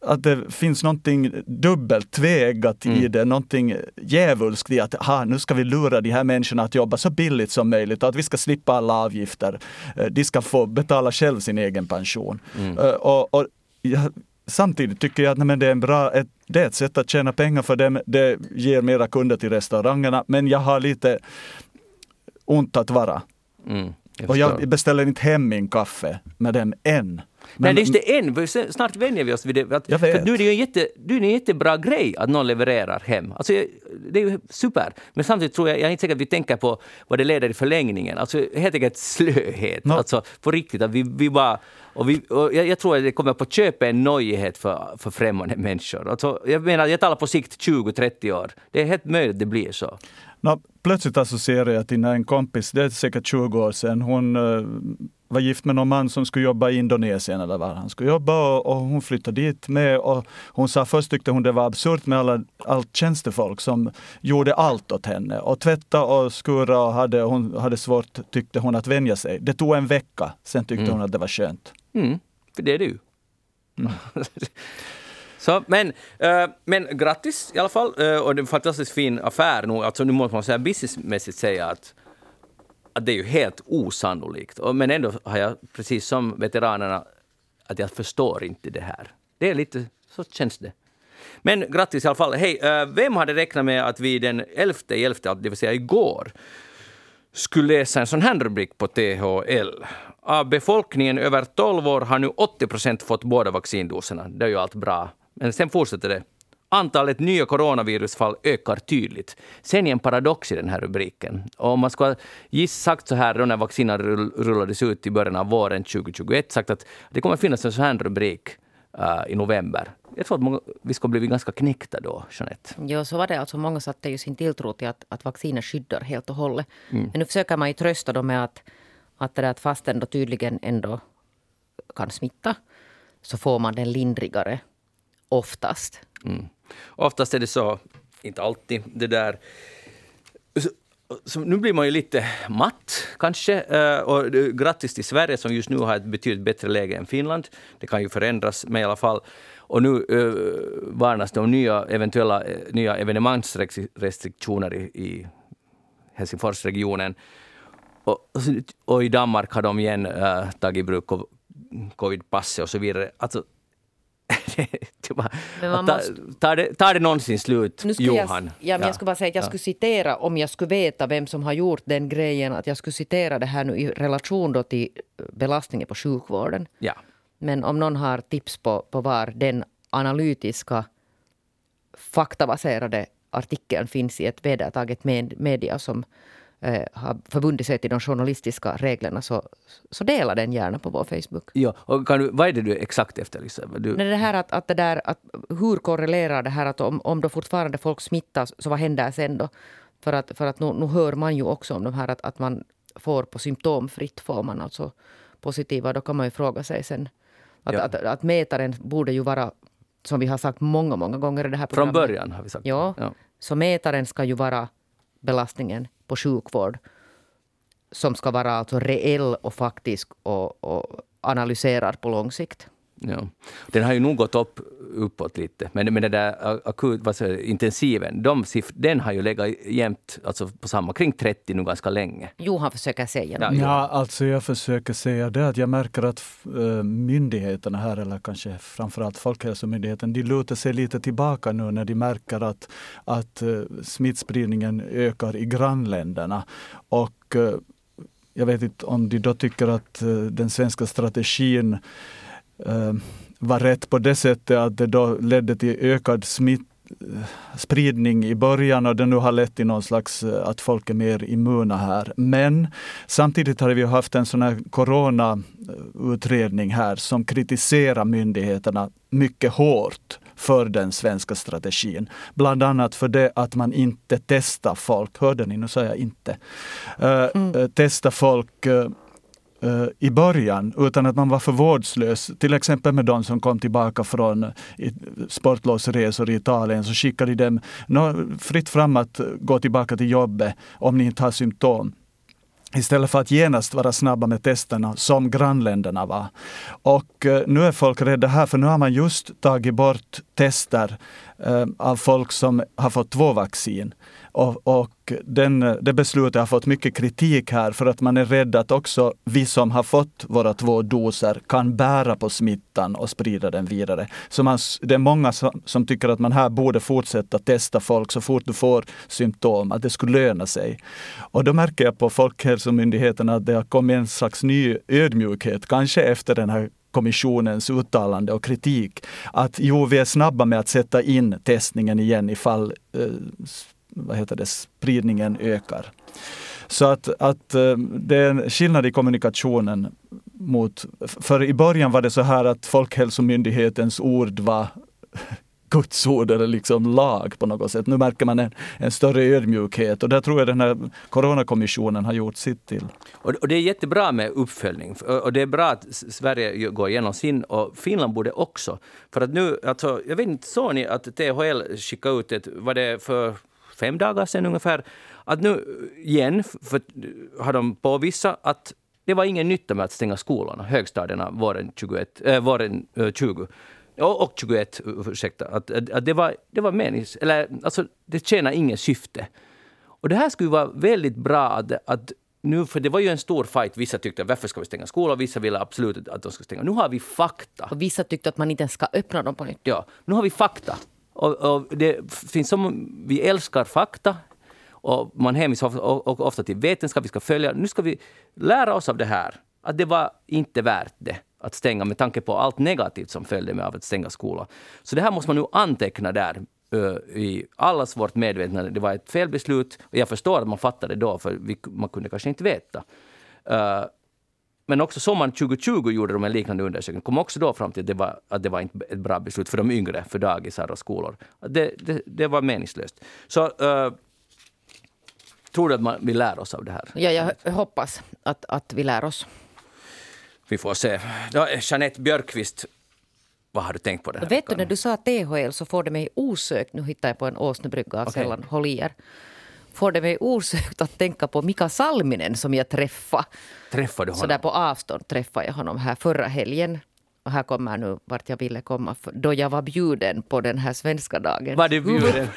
att det finns någonting dubbelt tväeggat i Mm. det, någonting djävulskt i att ha, nu ska vi lura de här människorna att jobba så billigt som möjligt och att vi ska slippa alla avgifter. Eh, De ska få betala själv sin egen pension. Mm. Eh, Och, och jag, samtidigt tycker jag att nej, men det, är en bra, ett, det är ett sätt att tjäna pengar för dem. Det ger mera kunder till restaurangerna, men jag har lite ont att vara. Mm, jag Och jag beställer inte hem min kaffe med dem än. Nej, det är just det än. Snart vänjer vi oss vid det. Att, Jag vet. För nu är det ju en, jätte, nu är det en jättebra grej att någon levererar hem. Alltså, det är ju super. Men samtidigt tror jag, jag är inte säker att vi tänker på vad det leder i förlängningen. Alltså helt enkelt slöhet. Nå. Alltså på riktigt. Att vi, vi bara, och vi, och jag, jag tror att det kommer på köpet en nojighet för, för främmande människor. Alltså, jag menar, jag talar på sikt 20-30 år. Det är helt möjligt att det blir så. Nå, plötsligt associerar jag till när en kompis, det är säkert 20 år sedan, hon eh, var gift med någon man som skulle jobba i Indonesien eller var han skulle jobba och, och hon flyttade dit med och hon sa först tyckte hon det var absurt med alla, allt tjänstefolk som gjorde allt åt henne och tvätta och skura och hade, hon hade svårt tyckte hon att vänja sig. Det tog en vecka, sen tyckte hon att det var skönt. Mm, för det är det ju. Så, men, eh, men grattis i alla fall. eh, och det är en fantastiskt fin affär nu. Alltså, nu måste man säga businessmässigt säga att, att det är ju helt osannolikt. Men ändå har jag, precis som veteranerna, att jag förstår inte det här. Det är lite, så känns det. Men grattis i alla fall. Hej, eh, vem hade räknat med att vi den 11 11, det vill säga igår, skulle läsa en sån här rubrik på THL. Av befolkningen över 12 år har nu 80 procent fått båda vaccindoserna. Det är ju allt bra. Men sen fortsätter det. Antalet nya coronavirusfall ökar tydligt. Sen är en paradox i den här rubriken. Och om man ska giss sagt så här då när vaccinen rull- rullades ut i början av våren 2021, sagt att det kommer finnas en sån här rubrik eh, i november. Jag tror att vi ska bli ganska knäckta då, Jeanette. Ja, så var det. Alltså, många satte ju sin tilltro till att, att vaccinet skyddar helt och hållet. Mm. Men nu försöker man ju trösta dem med att, att, det där, att fast ändå tydligen ändå kan smitta så får man den lindrigare oftast. Mm. Oftast är det så, inte alltid, det där... Så, så nu blir man ju lite matt kanske. Eh, och grattis till Sverige som just nu har ett betydligt bättre läge än Finland. Det kan ju förändras, men i alla fall. Och nu uh, varnas det om nya eventuella eh, nya evenemangsrestriktioner i, i Helsingforsregionen. Och, och i Danmark har de igen uh, tagit i bruk covidpasset och så vidare. Alltså, det var, Men man måste- tar, det, tar det någonsin slut, Johan? Jag, ja, men jag skulle bara säga att jag skulle citera, om jag skulle veta vem som har gjort den grejen, att jag skulle citera det här nu i relation då till belastningen på sjukvården. Ja. Men om någon har tips på, på var den analytiska faktabaserade artikeln finns i ett vedertaget med, media som eh, har förbundit sig till de journalistiska reglerna så, så dela den gärna på vår Facebook. Ja, och kan du, vad är det du exakt efterlyser? Du, det här att, att det där, att, hur korrelerar det här att om, om då fortfarande folk smittas, så vad händer sen då? För att, för att nu, nu hör man ju också om de här att, att man får på symptomfritt får man alltså positiva. Då kan man ju fråga sig sen att, Ja. att, att mätaren borde ju vara, som vi har sagt många, många gånger i det här från programmet. början har vi sagt. Ja, ja. så mätaren ska ju vara belastningen på sjukvård som ska vara alltså reell och faktisk och, och analyserad på lång sikt. Ja. Den har ju nog gått upp uppåt lite. Men, men det där akut, vad säger, intensiven, de den har ju legat jämnt alltså på samma, kring 30 nu ganska länge. Johan försöker säga något. Ja, ja, alltså jag försöker säga det att jag märker att uh, myndigheterna här, eller kanske framförallt Folkhälsomyndigheten, de lutar sig lite tillbaka nu när de märker att, att uh, smittspridningen ökar i grannländerna. Och uh, jag vet inte om de då tycker att den svenska strategin var rätt på det sättet att det då ledde till ökad smitt, spridning i början och det nu har lett till någon slags eh, att folk är mer immuna här. Men samtidigt har vi haft en sån här coronautredning här som kritiserar myndigheterna mycket hårt för den svenska strategin. Bland annat för det att man inte testar folk. Hörde ni? Nu sa jag inte. Uh, mm. Testa folk uh, uh, Eh, i början, utan att man var för vårdslös. Till exempel med de som kom tillbaka från eh, sportlovsresor i Italien, så skickade de dem fritt fram att gå tillbaka till jobbet om ni inte har symptom istället för att genast vara snabba med testerna som grannländerna var. Och eh, nu är folk rädda här, för nu har man just tagit bort tester av folk som har fått två vaccin. Och, och den, det beslutet har fått mycket kritik här för att man är rädd att också vi som har fått våra två doser kan bära på smittan och sprida den vidare. Så man, det är många som, som tycker att man här borde fortsätta testa folk så fort du får symptom, att det skulle löna sig. Och då märker jag på Folkhälsomyndigheten att det har kommit en slags ny ödmjukhet, kanske efter den här kommissionens uttalande och kritik. Att jo, vi är snabba med att sätta in testningen igen ifall eh, vad heter det, spridningen ökar. Så att, att eh, det är en skillnad i kommunikationen mot... För i början var det så här att Folkhälsomyndighetens ord var Guds ord eller liksom lag på något sätt. Nu märker man en, en större ödmjukhet och där tror jag den här Coronakommissionen har gjort sitt till. Och, och, det är jättebra med uppföljning och det är bra att Sverige går igenom sin och Finland borde också. För att nu, alltså, jag vet inte, såg ni att THL skickade ut ett, vad det för fem dagar sedan ungefär, att nu igen för, har de påvisat att det var ingen nytta med att stänga skolorna, högstadierna, våren, 21, äh, våren äh, 20 och 21, ursäkta, att, att, det var, det var menings... Eller alltså, det tjänar inget syfte. Och det här skulle vara väldigt bra att, att nu, för det var ju en stor fight. Vissa tyckte varför ska vi stänga skolor? Vissa ville absolut att de ska stänga. Nu har vi fakta. Och vissa tyckte att man inte ska öppna dem på nytt. Ja, nu har vi fakta. Och, och det finns som, vi älskar fakta och man hänvisar ofta till vetenskap, vi ska följa. Nu ska vi lära oss av det här, att det var inte värt det att stänga med tanke på allt negativt som följde med av att stänga skolan. Så det här måste man nu anteckna där i allas vårt medvetande. Det var ett felbeslut och jag förstår att man fattade det då, för vi, man kunde kanske inte veta. Men också sommaren 2020 gjorde de en liknande undersökning. kom också då fram till att det var, att det var inte ett bra beslut för de yngre, för dagisar och skolor. Det, det, det var meningslöst. Så uh, tror du att man, vi lär oss av det här? Ja, jag hoppas att, att vi lär oss. Vi får se. Ja, Jeanette Björkqvist, vad har du tänkt på det här? Vet du, när du sa THL så får det mig osökt, nu hittar jag på en åsnebrygga av okay. sällan Holier får det mig osökt att tänka på Mika Salminen som jag träffade. Träffade du honom? Så där på avstånd träffade jag honom här förra helgen. Och här kommer nu vart jag ville komma, då jag var bjuden på den här svenska dagen. Var du bjuden?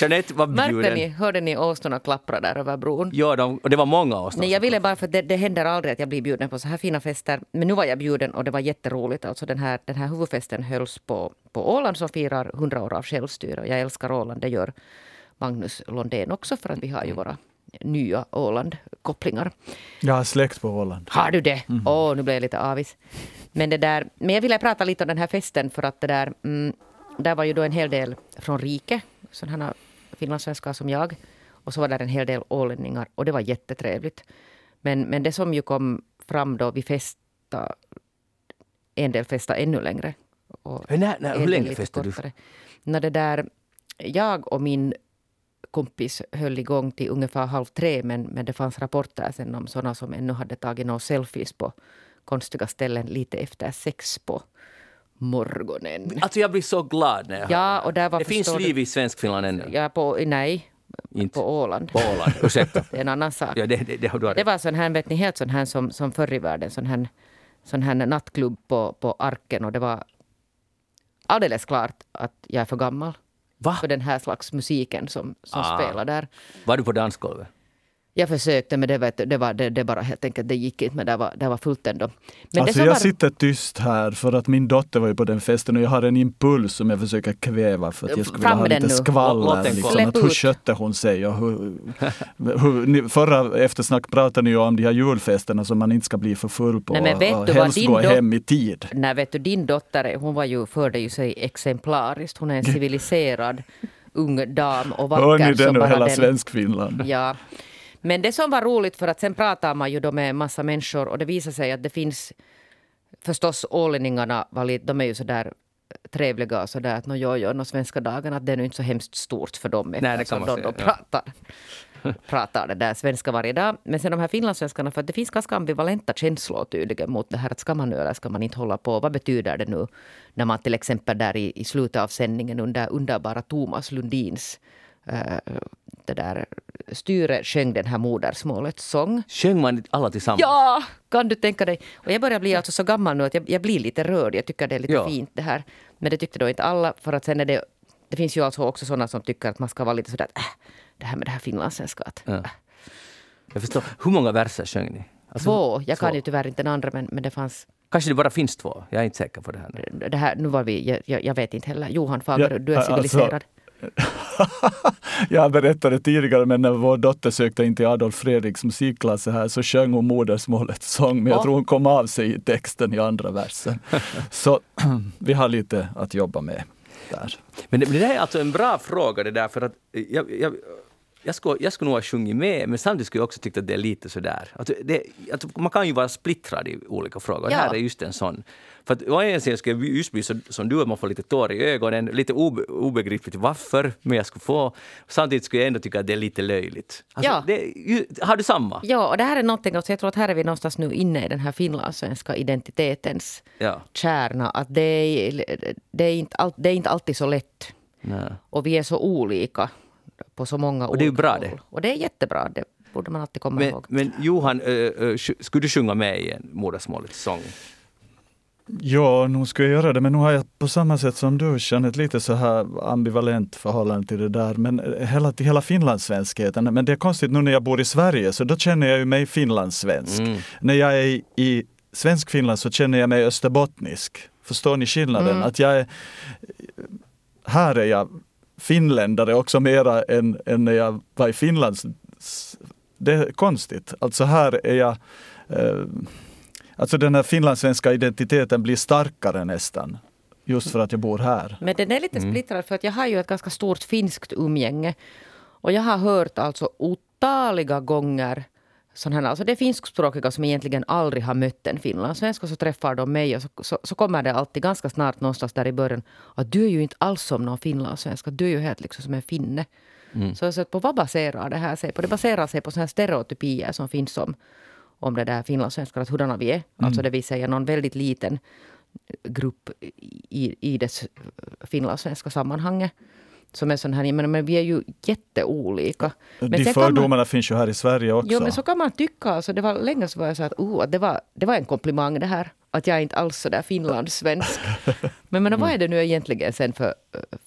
Jeanette var bjuden. Märkte ni, hörde ni åsnorna klappra där över bron? Ja, de, och det var många åsnor. Nej, jag ville bara, för det, det händer aldrig att jag blir bjuden på så här fina fester. Men nu var jag bjuden och det var jätteroligt. Alltså den här, den här huvudfesten hölls på, på Åland som firar 100 år av självstyre. Jag älskar Åland, det gör Magnus Londén också för att vi har ju mm. våra nya Åland-kopplingar. Jag har släkt på Åland. Har du det? Mm. Åh, oh, nu blev jag lite avis. Men, det där, men jag ville prata lite om den här festen för att det där, mm, där var ju då en hel del från rike, sådana finlandssvenskar som jag. Och så var där en hel del ålänningar och det var jättetrevligt. Men, men det som ju kom fram då, vi festade, en del festade ännu längre. Och nej, nej, hur länge festade du? När det där, jag och min kompis höll igång till ungefär halv tre men, men det fanns rapporter sen om sådana som ännu hade tagit några selfies på konstiga ställen lite efter sex på morgonen. Alltså jag blir så glad när jag ja, och där var Det finns liv i Svenskfinland ännu. Ja, på, nej, inte. På Åland. På Åland, ursäkta. det är en annan sak. Ja, det, det, det, det var sån här, vet ni, helt sån här som, som förr i världen, sån här sån här nattklubb på, på Arken och det var alldeles klart att jag är för gammal Va? för den här slags musiken som, som Ah. spelar där. Var du på dansgolvet? Jag försökte men det, vet, du, det, var, det, det bara helt enkelt, det gick inte men det var, det var fullt ändå. Men alltså jag var, sitter tyst här för att min dotter var ju på den festen och jag har en impuls som jag försöker kväva för att jag skulle vilja ha lite nu. Skvaller. Liksom, att hur skötte hon sig? Och hur, hur, ni, förra eftersnack pratade ni ju om de här julfesterna som man inte ska bli för full på Nej, men vet och vad helst gå hem i tid. Nej, vet du, din dotter hon var ju, förde ju sig exemplariskt. Hon är en civiliserad ung dam och Hör vacker ni det som nu, bara hela den. Svenskfinland? Ja. Men det som var roligt, för att sen pratar man ju då med en massa människor och det visar sig att det finns förstås ålänningarna, de är ju så där trevliga och sådär att no, jo, jo, no, svenska dagarna, att det är nu inte så hemskt stort för dem Nej, det kan eftersom man de säga, då ja. pratar, pratar det där svenska varje dag. Men sen de här finlandssvenskarna, för att det finns ganska ambivalenta känslor tydligen mot det här att ska man nu eller ska man inte hålla på? Vad betyder det nu när man till exempel där i, i slutet av sändningen under underbara Thomas Lundins eh, det där styre sjöng den här modersmålets sång. Sjöng man alla tillsammans? Ja, kan du tänka dig? Och jag börjar bli alltså så gammal nu att jag, jag blir lite rörd. Jag tycker det är lite Ja. fint det här. Men det tyckte då inte alla. För att sen är det, det finns ju alltså också sådana som tycker att man ska vara lite sådär att, äh, det här med det här finlandssvenska. Att, Ja. Jag förstår. Hur många verser sjöng ni? Alltså, två, jag kan två. ju tyvärr inte den andra men, men det fanns Kanske det bara finns två? Jag är inte säker på det här. nu. det här, nu var vi, jag, jag, vet inte heller. Johan Fagerud, Ja, du är alltså- civiliserad. jag berättade tidigare, men när vår dotter sökte in till Adolf Fredriks musikklass här så sjöng hon modersmålets sång, men jag Ja. tror hon kom av sig i texten i andra versen. Så vi har lite att jobba med där. Men det, men det här är alltså en bra fråga det där för att jag, jag, jag, skulle, jag skulle nog ha sjungit med men samtidigt skulle jag också tycka att det är lite sådär. Att det, att man kan ju vara splittrad i olika frågor. Det Ja. här är just en sån. För att å ena sidan skulle jag just bli så, som du, att man får lite tår i ögonen, lite obe, obegripligt varför, men jag skulle få. Samtidigt skulle jag ändå tycka att det är lite löjligt. Alltså, Ja. det, har du samma? Ja, och det här är någonting, alltså jag tror att här är vi någonstans nu inne i den här finlandssvenska identitetens Ja. kärna. Att det är, det, är inte all, det är inte alltid så lätt. Nej. Och vi är så olika på så många Och det är ju bra det. Och det är jättebra. Det borde man alltid komma Men, ihåg. men Johan, äh, skulle du sjunga med i en modersmålets sång? Ja, nu ska jag göra det, men nu har jag på samma sätt som du Jeanette lite så här ambivalent förhållande till det där. Men eh, hela, till hela finlandssvenskheten. Men det är konstigt nu när jag bor i Sverige så då känner jag ju mig finlandssvensk. Mm. När jag är i, i svensk Finland så känner jag mig österbottnisk. Förstår ni skillnaden? Mm. Att jag är, här är jag finländare också mera än, än när jag var i Finland. Det är konstigt. Alltså här är jag eh, Alltså den här finlandssvenska identiteten blir starkare nästan. Just för att jag bor här. Men den är lite Mm. splittrad för att jag har ju ett ganska stort finskt umgänge. Och jag har hört alltså otaliga gånger sån här, alltså det är finskspråkiga som egentligen aldrig har mött en finlandssvensk och så träffar de mig och så, så, så kommer det alltid ganska snart någonstans där i början att du är ju inte alls som någon finlandssvensk, att du är ju helt liksom som en finne. Mm. Så, så på vad baserar det här sig på? Det baserar sig på såna här stereotypier som finns om, om det där finlandssvenskar, att hurdana vi är. Alltså det vill säga någon väldigt liten grupp i, i det finlandssvenska sammanhanget. Som är sån här, menar, men vi är ju jätteolika. Men De kan man- fördomarna finns ju här i Sverige också. Jo, men så kan man tycka. Alltså, det var länge så var jag så att, oh, det, var, det var en komplimang det här. Att jag är inte alls så där finlandssvensk. men, men vad är det nu egentligen sen för,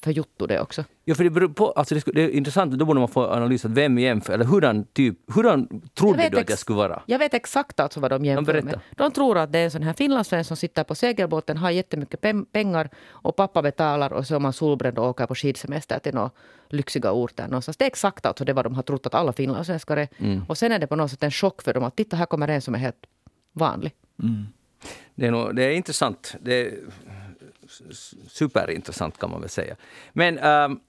för jotto det också? Ja, för det, beror på, alltså det, det är intressant, då borde man få analysa vem jämför, eller hurdan typ, hurdan trodde du att jag skulle vara? Jag vet exakt alltså vad de jämför berätta. med. De tror att det är en sån här finlandssvensk som sitter på segelbåten, har jättemycket pem- pengar och pappa betalar och så är man solbränd och åker på skidsemester till några lyxiga orter någonstans. Det är exakt alltså det vad de har trott att alla finlandssvenskar är. Mm. Och sen är det på något sätt en chock för dem att titta här kommer en som är helt vanlig. Det är, nog, det är intressant. Det är superintressant kan man väl säga. Men um,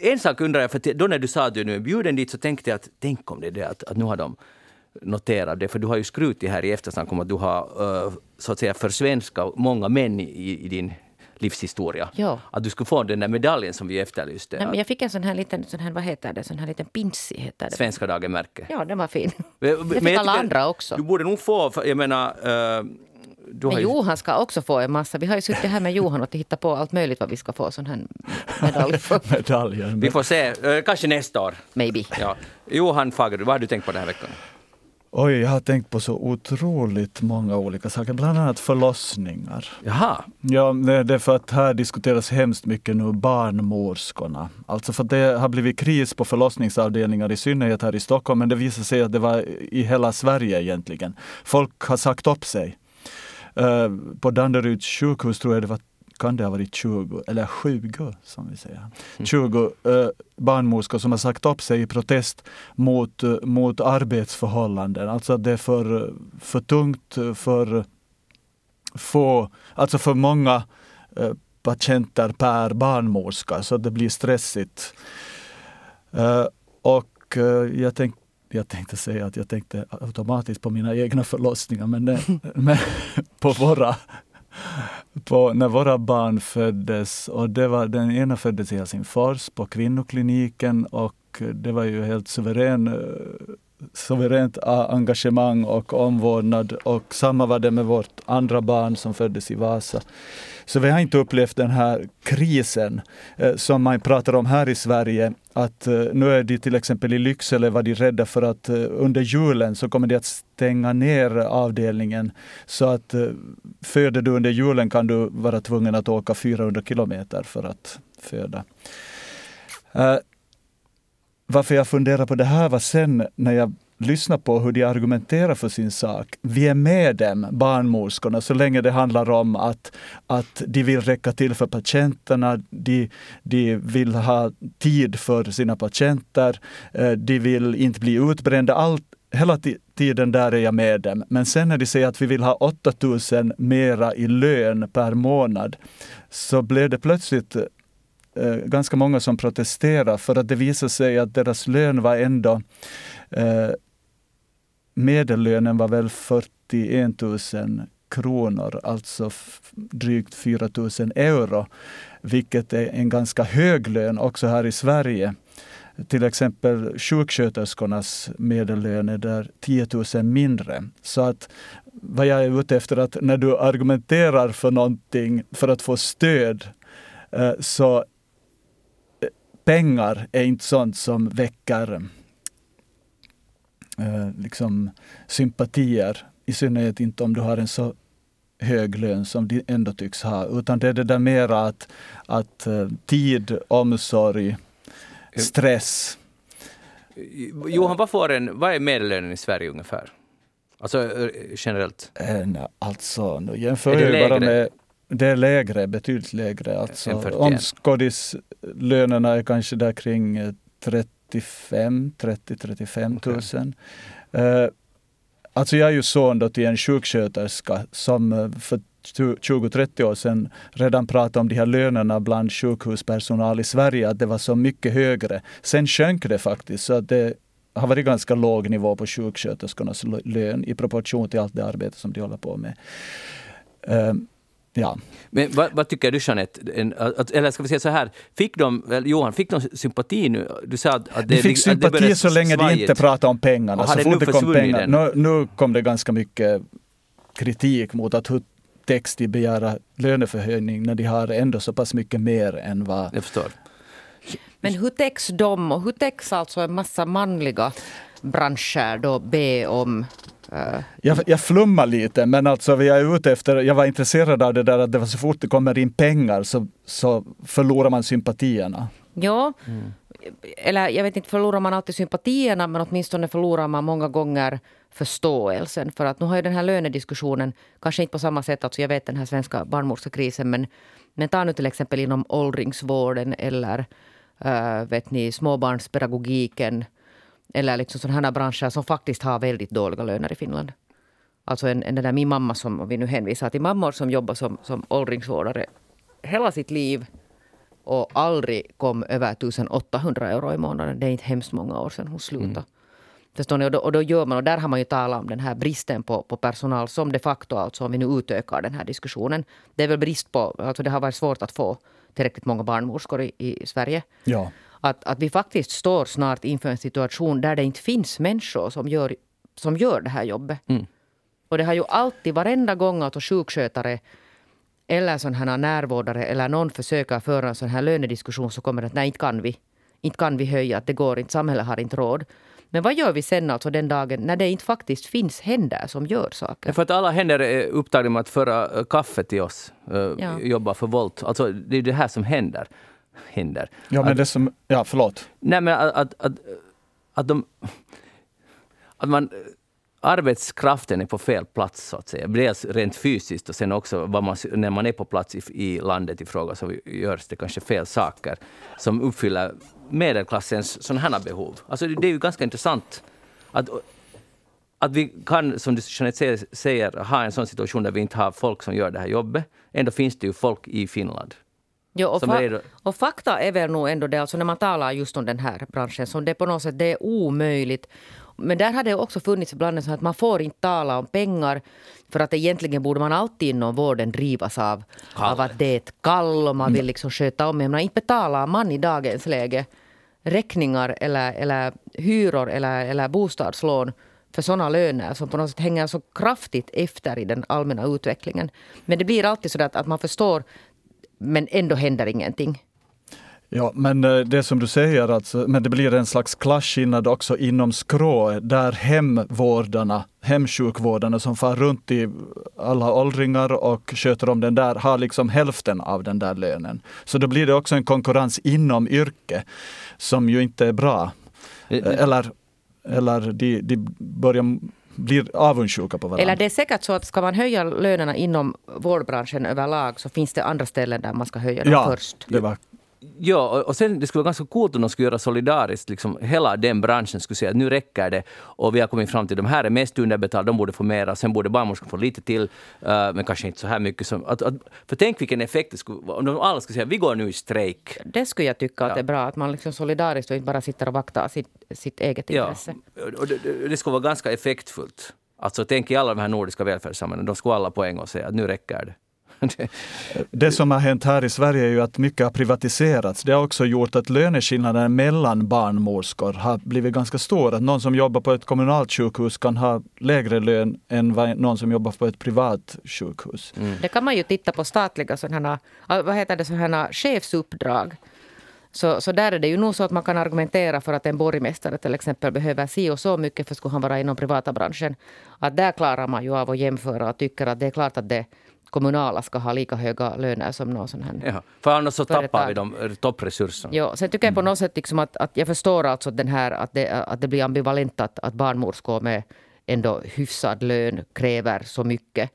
en sak undrar jag, för då när du sa att du nu är bjuden dit så tänkte jag att tänk om det är det att, att nu har de noterat det, för du har ju skrutit här i eftersnack om att du har uh, så att säga försvenskat många män i, i din livshistoria. Ja. Att du skulle få den där medaljen som vi efterlyste. Nej, men jag fick en sån här liten, sån här, vad heter det, sån här liten pinssi heter det. Svenska dagen-märke. Ja, den var fin. Men- Det fick alla andra också. Du borde nog få, jag menar, eh, du har Men ju, Johan ska också få en massa. Vi har ju suttit här med Johan och hittat på allt möjligt vad vi ska få sån här medalj för. Medaljer. vi får se, eh, kanske nästa år. Maybe. Ja. Johan Fagerud, vad har du tänkt på den här veckan? Oj, jag har tänkt på så otroligt många olika saker, bland annat förlossningar. Jaha. Ja, det är för att här diskuteras hemskt mycket nu barnmorskorna. Alltså för att det har blivit kris på förlossningsavdelningar, i synnerhet här i Stockholm, men det visar sig att det var i hela Sverige egentligen. Folk har sagt upp sig. Uh, på Danderyds sjukhus tror jag det var kan det ha varit 20, eller 20 som vi säger. 20 mm. eh, barnmorskor som har sagt upp sig i protest mot, eh, mot arbetsförhållanden. Alltså att det är för, för tungt, för få, alltså för många eh, patienter per barnmorska så det blir stressigt. Eh, och eh, jag tänkte jag tänkte säga att jag tänkte automatiskt på mina egna förlossningar, men, det, men på våra på, när våra barn föddes. Och det var, den ena föddes i Helsingfors på kvinnokliniken och det var ju helt suverän eh, suveränt engagemang och omvårdnad. Och samma var det med vårt andra barn som föddes i Vasa. Så vi har inte upplevt den här krisen eh, som man pratar om här i Sverige. Att eh, nu är de till exempel i Lycksele var de rädda för att eh, under julen så kommer de att stänga ner avdelningen. Så att eh, föder du under julen kan du vara tvungen att åka 400 kilometer för att föda. Eh, varför jag funderar på det här var sen när jag lyssna på hur de argumenterar för sin sak. Vi är med dem, barnmorskorna, så länge det handlar om att, att de vill räcka till för patienterna, de, de vill ha tid för sina patienter, eh, de vill inte bli utbrända. Allt, hela tiden där är jag med dem. Men sen när de säger att vi vill ha 8000 mera i lön per månad, så blev det plötsligt eh, ganska många som protesterar för att det visar sig att deras lön var ändå eh, medellönen var väl 41 000 kronor, alltså drygt 4 000 euro, vilket är en ganska hög lön också här i Sverige. Till exempel sjuksköterskornas medellön är där 10 000 mindre. Så att vad jag är ute efter att när du argumenterar för någonting för att få stöd eh, så eh, pengar är inte sånt som väcker liksom sympatier. I synnerhet inte om du har en så hög lön som de ändå tycks ha. Utan det är det där mera att, att uh, tid, omsorg, stress. Johan, vad, får en, vad är medellönen i Sverige ungefär? Alltså eh, generellt? Alltså, nu jämför jag bara med det är lägre, betydligt lägre. Alltså, omskådislönerna är kanske där kring 30 35, 30-35 tusen. Okay. Uh, alltså jag är ju son då till en sjuksköterska som eh, för 20-30 år sedan redan pratade om de här lönerna bland sjukhuspersonal i Sverige, att det var så mycket högre. Sen sjönk det faktiskt, så att det har varit ganska låg nivå på sjuksköterskornas lön i proportion till allt det arbete som de håller på med. Uh, Ja. Men vad, vad, tycker du Jeanette? En, att, eller ska vi säga så här, fick de, Johan, fick de sympati nu? Du sa att, att det, de fick sympati det så länge svajigt. de inte pratade om pengarna. Så fort det kom pengar, nu, nu, kom det ganska mycket kritik mot att hur text de begära löneförhöjning när de har ändå så pass mycket mer än vad... Jag förstår. Men hur täcks de och hur täcks alltså en massa manliga branscher då be om Uh, jag, jag flummar lite, men alltså vi är ute efter, jag var intresserad av det där att det var så fort det kommer in pengar så, så förlorar man sympatierna. Ja, mm. eller jag vet inte, förlorar man alltid sympatierna men åtminstone förlorar man många gånger förståelsen. För att nu har ju den här lönediskussionen, kanske inte på samma sätt, alltså jag vet den här svenska barnmorskekrisen, men, men ta nu till exempel inom åldringsvården eller uh, vet ni, småbarnspedagogiken eller liksom sådana branscher som faktiskt har väldigt dåliga löner i Finland. Alltså en, en där min mamma, som om vi nu hänvisar till mammor som jobbar som, som åldringsvårdare hela sitt liv och aldrig kom över 1800 euro i månaden. Det är inte hemskt många år sedan hon slutade. Mm. Förstår ni? Och då, och då gör man, och där har man ju talat om den här bristen på, på personal som de facto, alltså om vi nu utökar den här diskussionen. Det är väl brist på, alltså det har varit svårt att få tillräckligt många barnmorskor i, i Sverige. Ja att, att vi faktiskt står snart inför en situation där det inte finns människor som gör, som gör det här jobbet. Mm. Och det har ju alltid, varenda gång att sjukskötare eller sån här närvårdare eller någon försöker föra en sån här lönediskussion så kommer det att nej, inte kan vi. Inte kan vi höja, att det går inte, samhället har inte råd. Men vad gör vi sen alltså den dagen när det inte faktiskt finns händer som gör saker? För att alla händer är upptagna med att föra kaffe till oss, eh, Ja. jobba för Volt. Alltså, det är det här som händer. Händer. Ja, men Att- det som, ja, förlåt. Nej, men att, att, att, att, de, att man, arbetskraften är på fel plats, så att säga. Dels rent fysiskt och sen också man, när man är på plats i, i landet i fråga så görs det kanske fel saker som uppfyller medelklassens sådana här behov. Alltså det, är ju ganska intressant att, att vi kan, som du Jeanette säger, ha en sån situation där vi inte har folk som gör det här jobbet. Ändå finns det ju folk i Finland. Jo, och, fa- och fakta är väl nog ändå det, alltså när man talar just om den här branschen, som det på något sätt det är omöjligt. Men där har det också funnits ibland sån att man får inte tala om pengar för att egentligen borde man alltid inom vården drivas av, av att det är ett kall och man vill liksom sköta om. Men inte betalar man i dagens läge räkningar eller, eller hyror eller, eller bostadslån för sådana löner som på något sätt hänger så kraftigt efter i den allmänna utvecklingen. Men det blir alltid så att, att man förstår men ändå händer ingenting. Ja, men eh, det som du säger, alltså, men det blir en slags klasskillnad också inom skrå, där hemvårdarna, hemsjukvårdarna som far runt i alla åldringar och sköter om den där, har liksom hälften av den där lönen. Så då blir det också en konkurrens inom yrke som ju inte är bra. Eh, Eller, eller de, de börjar blir avundsjuka på varandra. Eller det är säkert så att ska man höja lönerna inom vårdbranschen överlag så finns det andra ställen där man ska höja dem ja, först. det var Ja, och- och sen det skulle vara ganska coolt om de skulle göra solidariskt, liksom hela den branschen skulle säga att nu räcker det och vi har kommit fram till de här är mest underbetalda, de borde få mera, sen borde barnmorskan få lite till, eh, men kanske inte så här mycket som... Att, att, för tänk vilken effekt det skulle vara om de alla skulle säga vi går nu i strejk. Det skulle jag tycka att Ja. det är bra, att man liksom solidariskt och inte bara sitter och vaktar sitt, sitt eget Ja, intresse. och det, det, det skulle vara ganska effektfullt. Alltså tänk i alla de här nordiska välfärdssamhällena, de skulle alla på en gång säga att nu räcker det. Det- som har hänt här i Sverige är ju att mycket har privatiserats. Det har också gjort att löneskillnaden mellan barnmorskor har blivit ganska stor. Att någon som jobbar på ett kommunalt sjukhus kan ha lägre lön än någon som jobbar på ett privat sjukhus. Mm. Det kan man ju titta på statliga sådana, ah, vad heter det, sådana chefsuppdrag. Så, så där är det ju nog så att man kan argumentera för att en borgmästare till exempel behöver si och så mycket för skulle han vara inom privata branschen. Att där klarar man ju av att jämföra och tycker att det är klart att det kommunala ska ha lika höga löner som någon sån här. Ja, för annars så tappar Företag. vi de eh, toppresurserna. Jo, sen tycker jag på något sätt liksom att, att jag förstår alltså den här att det, att det blir ambivalent att, att barnmorskor med ändå hyfsad lön kräver så mycket.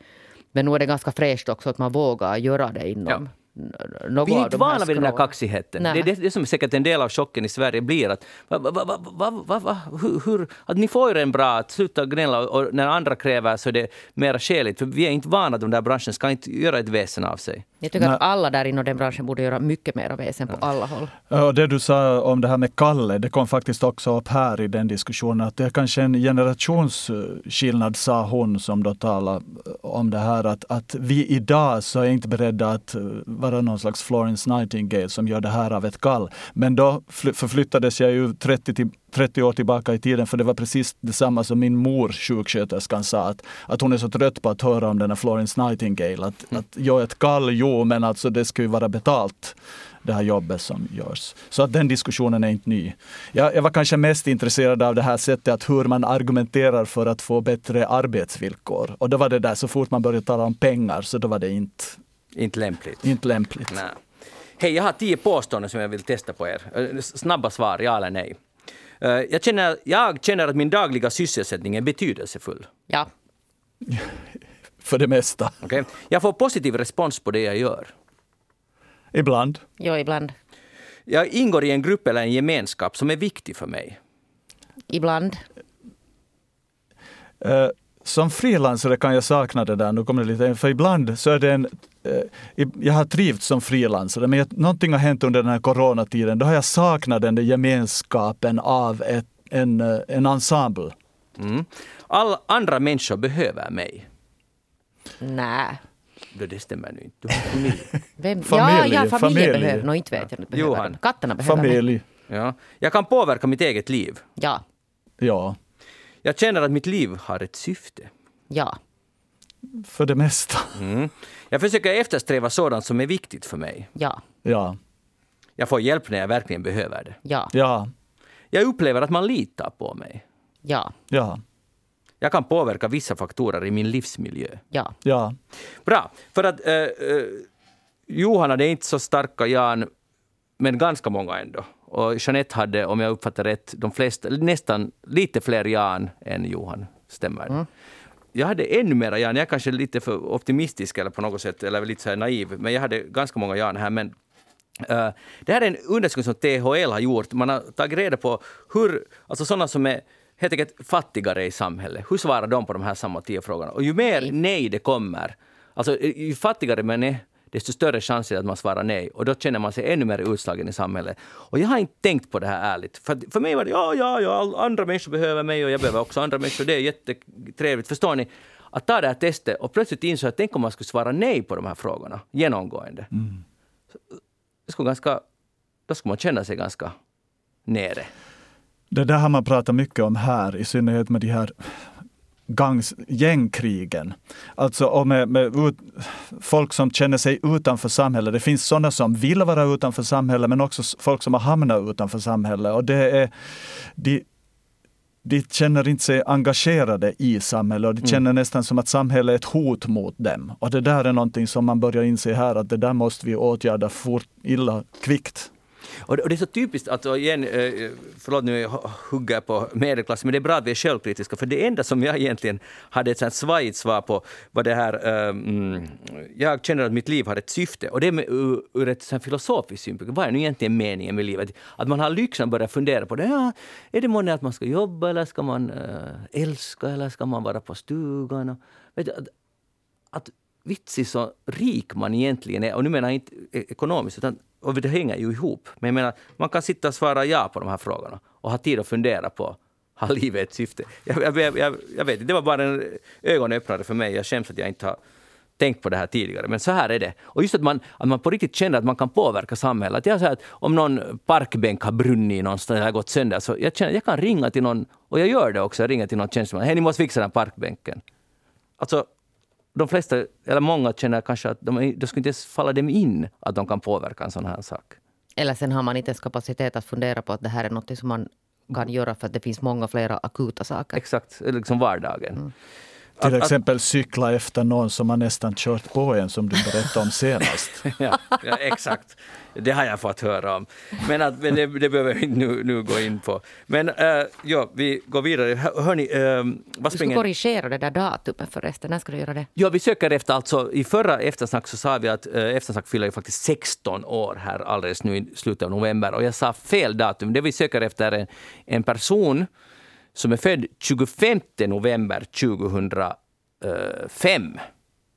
Men nu är det ganska fräscht också att man vågar göra det inom Ja. N- något Vi är inte vana vid den här kaxigheten. Det är det, det som är säkert en del av chocken i Sverige blir att, va, va, va, hur, hur, att ni får ju en bra, att sluta gnälla och, när andra kräver så är det mera skäligt. För vi är inte vana den där branschen ska inte göra ett väsen av sig. Jag tycker Nej. att alla där inom den branschen borde göra mycket mer väsen på alla håll. Och det du sa om det här med Kalle, det kom faktiskt också upp här i den diskussionen. Att det är kanske en generationsskillnad, sa hon som då talade om det här. Att, att vi idag så är inte beredda att eh, vara någon slags Florence Nightingale som gör det här av ett kall. Men då fly- förflyttades jag ju 30, till, 30 år tillbaka i tiden för det var precis detsamma som min mor, sjuksköterskan, sa. Att, att hon är så trött på att höra om den här Florence Nightingale. Att, att jag är ett kall, jo, men alltså det ska ju vara betalt det här jobbet som görs. Så att den diskussionen är inte ny. Jag, jag var kanske mest intresserad av det här sättet att hur man argumenterar för att få bättre arbetsvillkor. Och då var det där, så fort man började tala om pengar så då var det inte, Inte lämpligt. inte lämpligt. Nej. Hej, jag har tio påståenden som jag vill testa på er. Snabba svar, ja eller nej. Eh, Jag känner, jag känner att min dagliga sysselsättning är betydelsefull. Ja, För det mesta. Okej? Jag får positiv respons på det jag gör. Ibland. jo, ibland. Jag ingår i en grupp eller en gemenskap som är viktig för mig. Ibland. Eh, som frilansare kan jag sakna det där, nu kommer det lite, för ibland så är det en jag har trivts som frilansare, men jag, någonting har hänt under den här coronatiden. Då har jag saknat den där gemenskapen av ett, en, eh, en ensemble. Mm. Alla andra människor behöver mig. Nej. Det det stämmer nu inte. Du har familj. Vem? Familj, ja, ja, familjen familj. behöver... Nå, inte vet jag. inte Behöver Johan. Katterna behöver mig. Familj. Ja. Jag kan påverka mitt eget liv. Ja, Ja, Jag känner att mitt liv har ett syfte. ja. för det mesta. Mm. Jag försöker eftersträva sådant som är viktigt för mig. Ja, Ja, Jag får hjälp när jag verkligen behöver det. ja. ja, Jag upplever att man litar på mig. Ja. Ja. Jag kan påverka vissa faktorer i min livsmiljö. Ja. Ja. Bra, för att eh, eh, Johan hade inte så starka Jan, men ganska många ändå. Och Jeanette hade, om jag uppfattar rätt, de flesta, nästan lite fler Jan än Johan. Stämmer Mm. Jag hade ännu mera Jan. Jag är kanske lite för optimistisk eller på något sätt, eller lite så naiv, men jag hade ganska många Jan här. Men eh, det här är en undersökning som THL har gjort. Man har tagit reda på hur, alltså sådana som är helt enkelt fattigare i samhället, hur svarar de på de här samma tio frågorna? Och ju mer nej det kommer, alltså ju fattigare man är, desto större chans är det att man svarar nej. Och då känner man sig ännu mer utslagen i samhället. Och jag har inte tänkt på det här ärligt. För, för mig var det ja, ja, ja, andra människor behöver mig och jag behöver också andra människor. Det är jättetrevligt. Förstår ni? Att ta det här testet och plötsligt inså att tänk om man skulle svara nej på de här frågorna genomgående. Mm. Det skulle ganska, då skulle man känna sig ganska nere. Det där har man pratat mycket om här, i synnerhet med de här gangs, gängkrigen. Alltså och med, med ut, folk som känner sig utanför samhället. Det finns sådana som vill vara utanför samhället, men också folk som har hamnat utanför samhället. Och det är, de, de känner inte sig engagerade i samhället och de känner nästan som att samhället är ett hot mot dem. Och det där är någonting som man börjar inse här, att det där måste vi åtgärda fort, illa, kvickt. Och och det är så typiskt att, igen, eh, eh, förlåt nu jag hugger jag på medelklassen, men det är bra att vi är självkritiska, för det enda som jag egentligen hade ett sånt svajigt svar på var det här, um, jag känner att mitt liv har ett syfte, och det är med, ur, ur ett sånt filosofiskt synpunkt, vad är nu egentligen meningen med livet? Att man har lyxen att börja fundera på det, ja, är det månne att man ska jobba, eller ska man eh, älska, eller ska man vara på stugan? Och, vet du, att, att vitsig så rik man egentligen är, och nu menar jag inte e-, ekonomiskt, utan, och det hänger ju ihop. Men jag menar, man kan sitta och svara ja på de här frågorna och ha tid att fundera på, har livet ett syfte? Jag, jag, jag, jag, vet inte, det var bara en ögonöppnare för mig. Jag skäms att jag inte har tänkt på det här tidigare, men så här är det. Och just att man, att man på riktigt känner att man kan påverka samhället. Jag säger att om någon parkbänk har brunnit någonstans eller gått sönder, så jag känner jag kan ringa till någon, och jag gör det också, jag ringer till någon tjänsteman. Hej, ni måste fixa den här parkbänken. Alltså, de flesta, eller många känner kanske att de, det skulle inte ens falla dem in att de kan påverka en sån här sak. Eller sen har man inte ens kapacitet att fundera på att det här är något som man kan göra för att det finns många flera akuta saker. Exakt, liksom vardagen. Till Att- att- exempel cykla efter någon som har nästan kört på en, som du berättade om senast. ja, ja, exakt. Det har jag fått höra om. Men, att, men det, det behöver vi inte nu, nu gå in på. Men uh, ja, vi går vidare. Hör, hörni, uh, vad Du ska springer... korrigera det där datumet förresten. När ska du göra det? Ja, vi söker efter, alltså i förra Eftersnack så sa vi att uh, Eftersnack fyller ju faktiskt 16 år här alldeles nu i slutet av november och jag sa fel datum. Det vi söker efter är en, en person som är född 25 november 2005.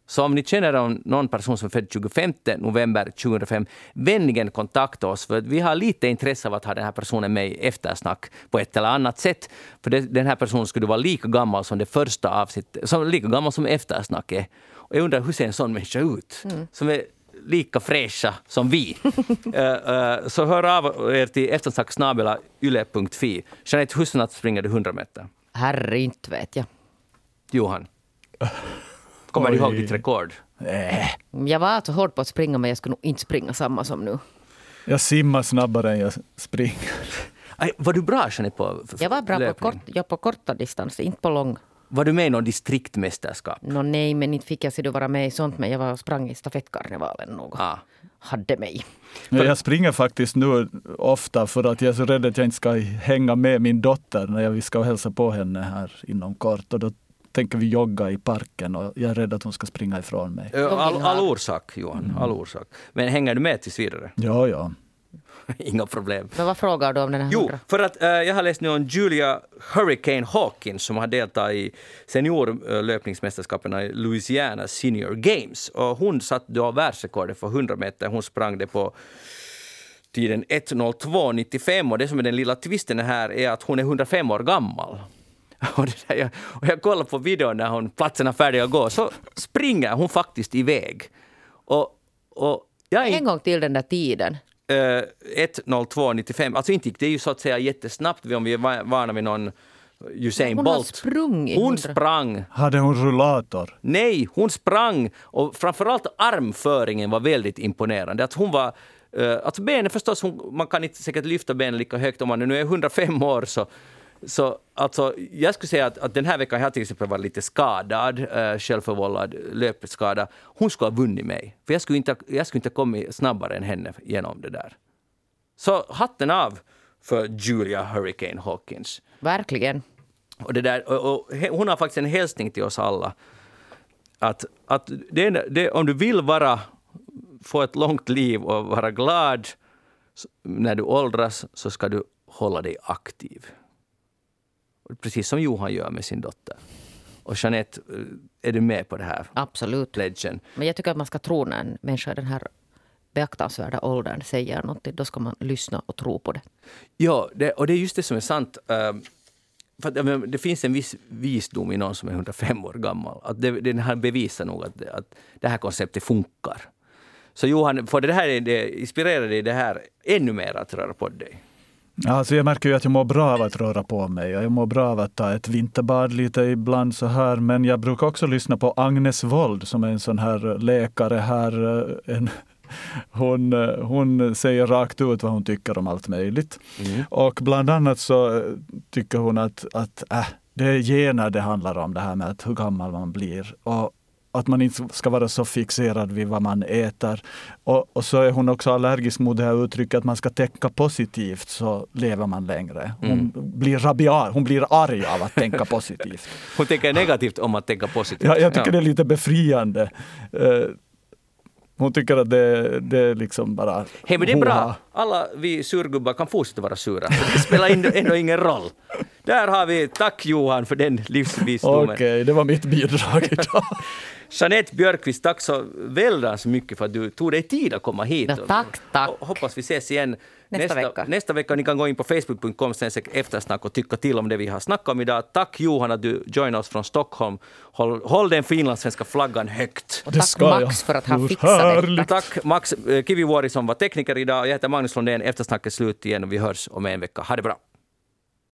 Så om ni känner någon person som är född 25 november 2005, vänligen kontakta oss. För vi har lite intresse av att ha den här personen med i eftersnack på ett eller annat sätt. För den här personen skulle vara lika gammal som det första avsnittet, lika gammal som eftersnack är. Och jag undrar hur ser en sån människa ut? Som är lika fräscha som vi. Eh, eh, så hör av er till eftersnacksnabelayle.fi. Jeanette, hur snabbt springer du 100 meter? Herre, inte vet jag. Johan? Kommer du ihåg ditt rekord? Äh, Jag var alltså hård på att springa men jag skulle nog inte springa samma som nu. jag simmar snabbare än jag springer. Var du bra Jeanette på Jag var bra på, kort, jag på korta distanser, inte på lång. Var du med i någon distriktmästerskap? Nå nej, men inte fick jag se du vara med i sånt. Men jag var och sprang i stafettkarnevalen nog. Ah. Hade mig. Men jag springer faktiskt nu ofta för att jag är så rädd att jag inte ska hänga med min dotter när jag, vi ska hälsa på henne här inom kort. Och då tänker vi jogga i parken och jag är rädd att hon ska springa ifrån mig. All, all orsak, Johan. All orsak. Men hänger du med tills vidare? Ja, ja. Inga problem. Men vad frågar du om den här Jo, hundra? för att eh, jag har läst nu om Julia Hurricane Hawkins som har deltagit i seniorlöpningsmästerskapen i Louisiana Senior Games. Och hon satt då världsrekordet för 100 meter. Hon sprang det på tiden 1.02.95 och det som är den lilla twisten här är att hon är 105 år gammal. Och, där, jag, och jag kollar på videon när hon, platsen är färdig att gå, så springer hon faktiskt iväg. Och, och jag är En gång till den där tiden. Eh, 1.02.95. Alltså inte gick det är ju så att säga jättesnabbt om vi är va- vana vid någon Usain Hon Bolt. sprungit Hon 100. sprang. Hade hon rullator? Nej, hon sprang. Och framförallt armföringen var väldigt imponerande. Att hon var, eh, alltså benen förstås, hon, man kan inte säkert lyfta benen lika högt om man nu är 105 år så Så alltså, jag skulle säga att, att den här veckan har jag till exempel varit lite skadad, äh, självförvållad löpskada. Hon skulle ha vunnit mig, för jag skulle inte, jag skulle inte kommit snabbare än henne genom det där. Så hatten av för Julia Hurricane Hawkins. Verkligen. Och det där, och, och, hon har faktiskt en hälsning till oss alla. Att, att det, det, om du vill vara, få ett långt liv och vara glad när du åldras så ska du hålla dig aktiv. Precis som Johan gör med sin dotter. Och Jeanette, eh, är du med på det här? Absolut. Pledgen? Men jag tycker att man ska tro när en människa i den här beaktansvärda åldern säger någonting. Då ska man lyssna och tro på det. Ja, det, och det är just det som är sant. Uh, för det finns en viss visdom i någon som är 105 år gammal. Att det, den här bevisar nog att, att det här konceptet funkar. Så Johan, för det här det, inspirerar dig det här ännu mer att röra på dig? Alltså jag märker ju att jag mår bra av att röra på mig. Jag mår bra av att ta ett vinterbad lite ibland så här. Men jag brukar också lyssna på Agnes Wold som är en sån här läkare här. Eh, en, hon, hon säger rakt ut vad hon tycker om allt möjligt. Mm. Och bland annat så tycker hon att, att äh, det är gener det handlar om, det här med att hur gammal man blir. Och att man inte ska vara så fixerad vid vad man äter. Och, och, så är hon också allergisk mot det här uttrycket att man ska tänka positivt så lever man längre. Hon, mm. blir rabiat, hon blir arg av att tänka positivt. hon tänker negativt om att tänka positivt. Ja, jag tycker ja. det är lite befriande. Uh, hon tycker att det, det är liksom bara... Hej, men det är bra. Alla vi surgubbar kan fortsätta vara sura. Det spelar ändå ingen roll. Där har vi, tack Johan för den livsvisdomen. Okej, okay, det var mitt bidrag idag. Jeanette Björkqvist, tack så väldans mycket för att du tog dig tid att komma hit. Ja, tack, tack. Och hoppas vi ses igen nästa, nästa, vecka. Nästa vecka. Ni kan gå in på facebook.com eftersnack och tycka till om det vi har snackat om idag. Tack Johan att du joinade oss från Stockholm. Håll, håll den finlandssvenska flaggan högt. Och tack Max jag. för att han fixade detta. Tack Max Kivivuori som var tekniker idag. Jag heter Magnus Lundén. Eftersnacket är slut igen och vi hörs om en vecka. Ha det bra.